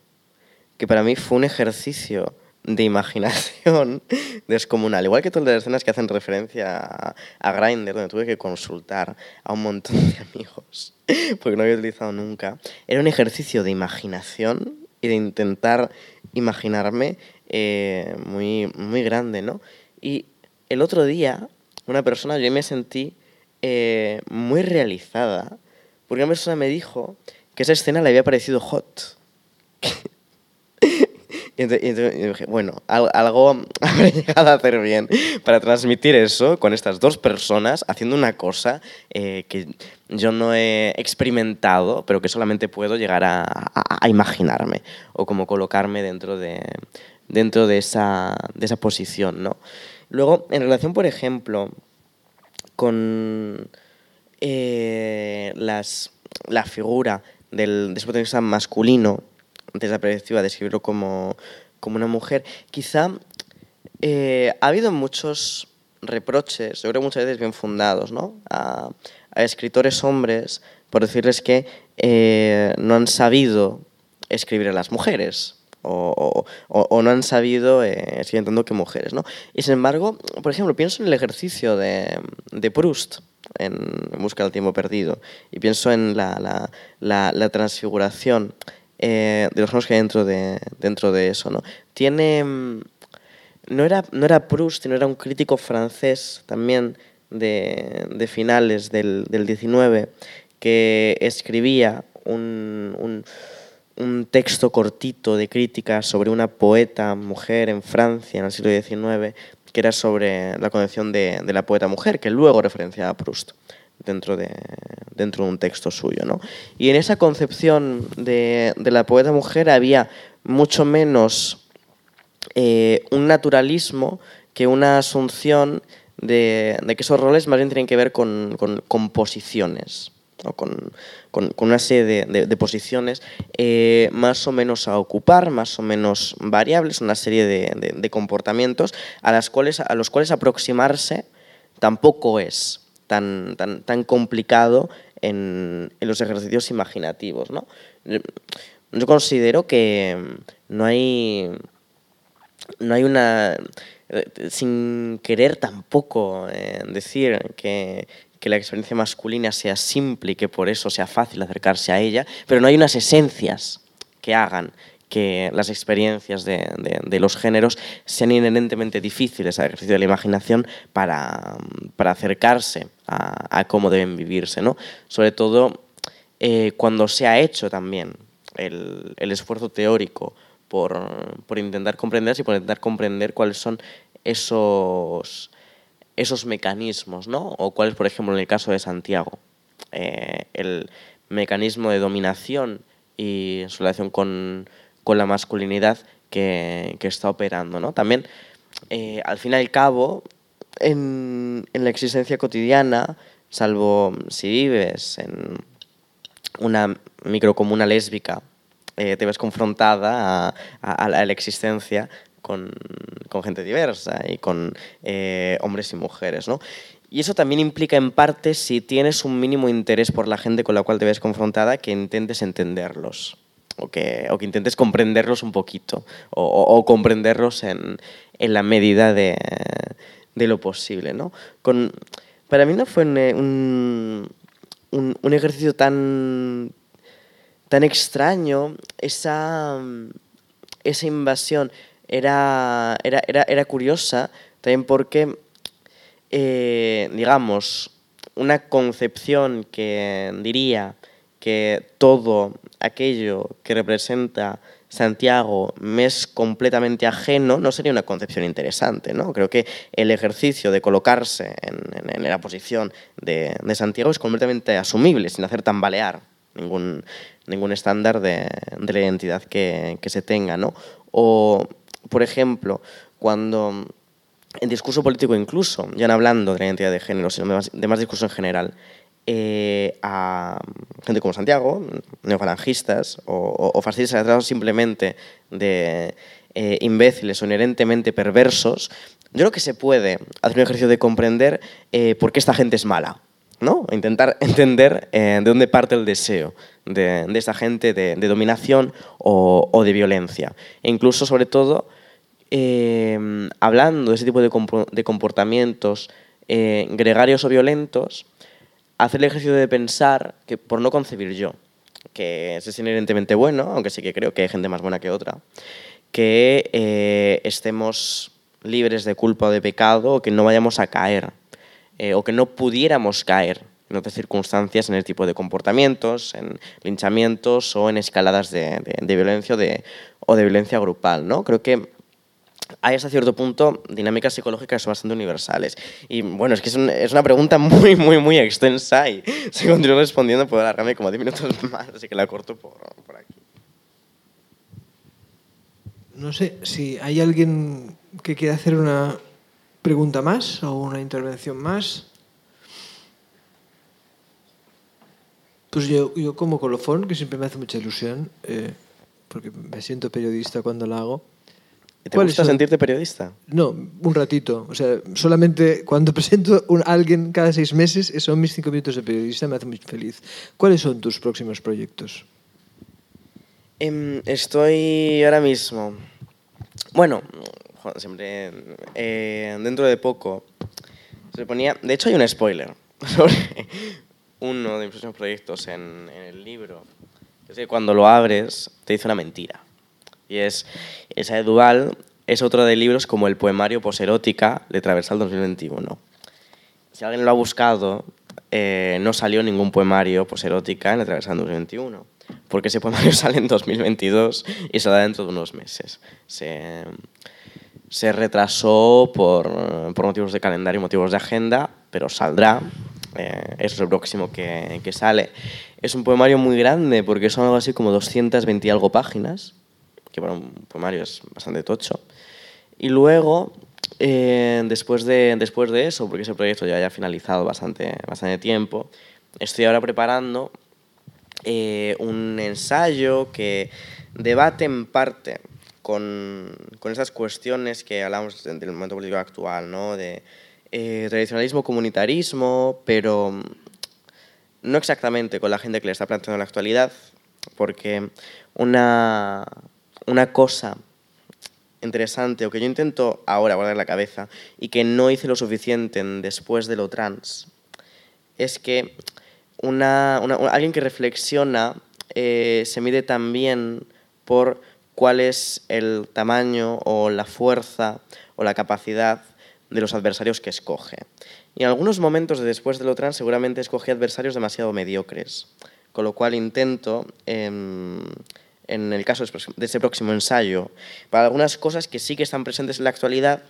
que para mí fue un ejercicio de imaginación descomunal. Igual que todas las escenas que hacen referencia a, a Grindr, donde tuve que consultar a un montón de amigos, porque no había utilizado nunca. Era un ejercicio de imaginación y de intentar imaginarme eh, muy, muy grande, ¿no? Y el otro día, una persona, yo me sentí eh, muy realizada, porque una persona me dijo que esa escena le había parecido hot. y, entonces, dije, bueno, algo habré llegado a hacer bien para transmitir eso con estas dos personas haciendo una cosa eh, que yo no he experimentado, pero que solamente puedo llegar a, a, a imaginarme o como colocarme dentro de, dentro de esa, de esa posición, ¿no? Luego, en relación, por ejemplo, con eh, las, la figura del protagonista masculino, desde la perspectiva de escribirlo como, como una mujer, quizá eh, ha habido muchos reproches, yo creo muchas veces bien fundados, ¿no? a, escritores hombres por decirles que eh, no han sabido escribir a las mujeres o, no han sabido eh, seguir tanto que mujeres. ¿no? Y sin embargo, por ejemplo, pienso en el ejercicio de, de Proust, en Busca del tiempo perdido, y pienso en la, la, la, transfiguración eh, de los géneros que hay dentro de, dentro de eso. ¿no? Tiene, mm, no, era, no era Proust, sino era un crítico francés también de, finales del, del 19 que escribía un un texto cortito de crítica sobre una poeta mujer en Francia en el siglo XIX, que era sobre la concepción de, de la poeta mujer, que luego referenciaba a Proust dentro de, dentro de un texto suyo. ¿no? Y en esa concepción de, de la poeta mujer había mucho menos eh, un naturalismo que una asunción de, de, que esos roles más bien tienen que ver con, con composiciones con, con, con, una serie de, de, posiciones eh, más o menos a ocupar, más o menos variables, una serie de, comportamientos a, las cuales, a los cuales aproximarse tampoco es tan, tan, tan complicado en, en, los ejercicios imaginativos. ¿no? Yo considero que no hay, no hay una sin querer tampoco eh, decir que, que la experiencia masculina sea simple y que por eso sea fácil acercarse a ella, pero no hay unas esencias que hagan que las experiencias de, los géneros sean inherentemente difíciles al ejercicio de la imaginación para, para acercarse a, cómo deben vivirse. ¿no? Sobre todo eh, cuando se ha hecho también el, el esfuerzo teórico por, por intentar comprender y por intentar comprender cuáles son esos esos mecanismos, ¿no? O cuál es, por ejemplo, en el caso de Santiago, eh, el mecanismo de dominación y su relación con, con la masculinidad que, que, está operando, ¿no? También, eh, al fin y al cabo, en, en la existencia cotidiana, salvo si vives en una microcomuna lésbica, eh, te ves confrontada a, a, a, la existencia con, gente diversa y con eh, hombres y mujeres. ¿no? Y eso también implica en parte, si tienes un mínimo interés por la gente con la cual te ves confrontada, que intentes entenderlos. O que, o que intentes comprenderlos un poquito. O comprenderlos en, en, la medida de, de lo posible. ¿no? Con, para mí no fue un, un, un ejercicio tan, tan extraño esa, esa invasión era, era, era, era curiosa también porque, eh, digamos, una concepción que diría que todo aquello que representa Santiago me es completamente ajeno, no sería una concepción interesante. ¿no? Creo que el ejercicio de colocarse en, en, en la posición de, de, Santiago es completamente asumible, sin hacer tambalear ningún, ningún estándar de, de la identidad que, que se tenga. ¿no? O por ejemplo, cuando en discurso político incluso, ya no hablando de la identidad de género, sino de más, más discurso en general, eh, a gente como Santiago, neofalangistas o, o, o fascistas tratados simplemente de eh, imbéciles o inherentemente perversos, yo creo que se puede hacer un ejercicio de comprender eh, por qué esta gente es mala. ¿no? Intentar entender de dónde parte el deseo de, de gente de, dominación o, de violencia. E incluso, sobre todo, eh, hablando de ese tipo de, comp de comportamientos eh, gregarios o violentos, hacer el ejercicio de pensar que por no concebir yo, que es inherentemente bueno, aunque sí que creo que hay gente más buena que otra, que eh, estemos libres de culpa o de pecado que no vayamos a caer eh, o que no pudiéramos caer en otras circunstancias en el tipo de comportamientos, en linchamientos o en escaladas de, violencia o de, violencia grupal. ¿no? Creo que hay hasta cierto punto dinámicas psicológicas bastante universales. Y bueno, es que es, un, es, una pregunta muy, muy, muy extensa y si continúo respondiendo puedo alargarme como 10 minutos más, así que la corto por aquí. No sé si hay alguien que quiera hacer una pregunta más o una intervención más. Pues yo, yo como colofón, que siempre me hace mucha ilusión, eh, porque me siento periodista cuando la hago. ¿Te gusta son? sentirte periodista? No, un ratito. O sea, solamente cuando presento a alguien cada seis meses, son mis cinco minutos de periodista, me hace muy feliz. ¿Cuáles son tus próximos proyectos? Eh, estoy ahora mismo. Bueno, siempre. Eh, dentro de poco. Se ponía. De hecho, hay un spoiler sobre uno de mis próximos proyectos en, en el libro. Es que cuando lo abres, te dice una mentira. Y es. Esa de Duval es otro de libros como el poemario Poserótica de Traversal 2021. Si alguien lo ha buscado, eh, no salió ningún poemario Poserótica en la Traversal 2021 porque ese poemario sale en 2022 y saldrá dentro de unos meses. Se, se retrasó por, por, motivos de calendario y motivos de agenda, pero saldrá. Eh, es el próximo que, sale. Es un poemario muy grande porque son algo así como 220 y algo páginas, que para un poemario es bastante tocho. Y luego, eh, después, de, después de eso, porque ese proyecto ya haya finalizado bastante, bastante tiempo, estoy ahora preparando eh, un ensayo que debate en parte con, con esas cuestiones que hablamos del momento político actual, ¿no? Eh, tradicionalismo, comunitarismo, pero no exactamente con la gente que le está planteando la actualidad, porque una, una cosa interesante o que yo intento ahora guardar la cabeza y que no hice lo suficiente en después de lo trans es que una, alguien que reflexiona eh, se mide también por cuál es el tamaño o la fuerza o la capacidad de los adversarios que escoge. Y en algunos momentos de después de lo trans seguramente escogí adversarios demasiado mediocres, con lo cual intento, eh, en el caso de ese próximo ensayo, para algunas cosas que sí que están presentes en la actualidad,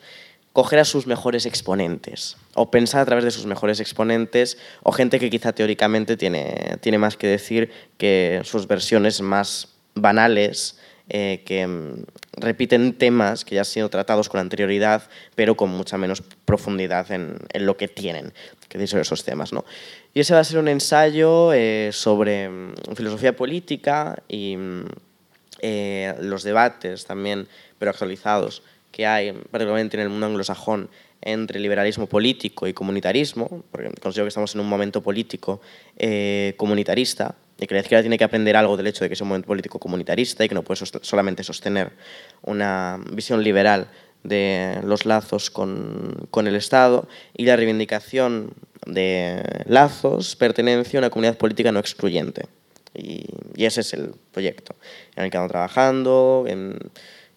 coger a sus mejores exponentes o pensar a través de sus mejores exponentes o gente que quizá teóricamente tiene, tiene más que decir que sus versiones más banales eh, que mm, repiten temas que ya han sido tratados con anterioridad, pero con mucha menos profundidad en, en lo que tienen que sobre esos temas. ¿no? Y ese va a ser un ensayo eh, sobre mm, filosofía política y mm, eh, los debates también, pero actualizados, que hay, particularmente en el mundo anglosajón, entre liberalismo político y comunitarismo, porque considero que estamos en un momento político eh, comunitarista y que la izquierda tiene que aprender algo del hecho de que es un momento político comunitarista y que no puede solamente sostener una visión liberal de los lazos con, con, el Estado y la reivindicación de lazos, pertenencia a una comunidad política no excluyente. Y, y ese es el proyecto en el que estamos trabajando, en,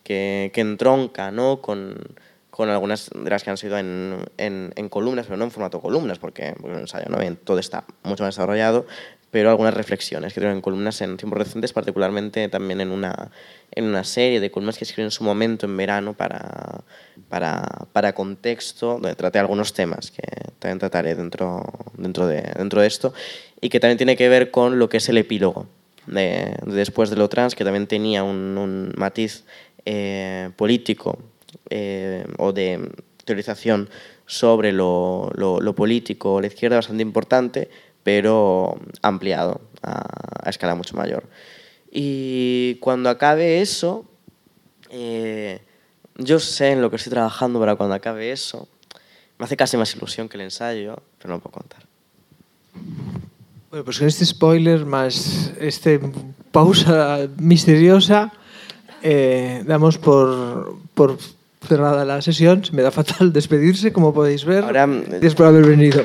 que, que entronca ¿no? con, con algunas de las que han sido en, en, en, columnas, pero no en formato columnas, porque, porque el ensayo ¿no? todo está mucho más desarrollado, pero algunas reflexiones que tienen en columnas en tiempos recientes, particularmente también en una, en una serie de columnas que escribí en su momento en verano para, para, para contexto, donde traté algunos temas que también trataré dentro, dentro, de, dentro de esto, y que también tiene que ver con lo que es el epílogo de Después de lo trans, que también tenía un, un matiz eh, político eh, o de teorización sobre lo, lo, lo político o la izquierda bastante importante, pero ampliado a, a, escala mucho mayor. Y cuando acabe eso, eh, yo sé en lo que estoy trabajando para cuando acabe eso. Me hace casi más ilusión que el ensayo, pero no puedo contar. Bueno, pues con este spoiler más este pausa misteriosa, eh, damos por, por, cerrada la sesión. Se me da fatal despedirse, como podéis ver. Ahora, Gracias por haber venido.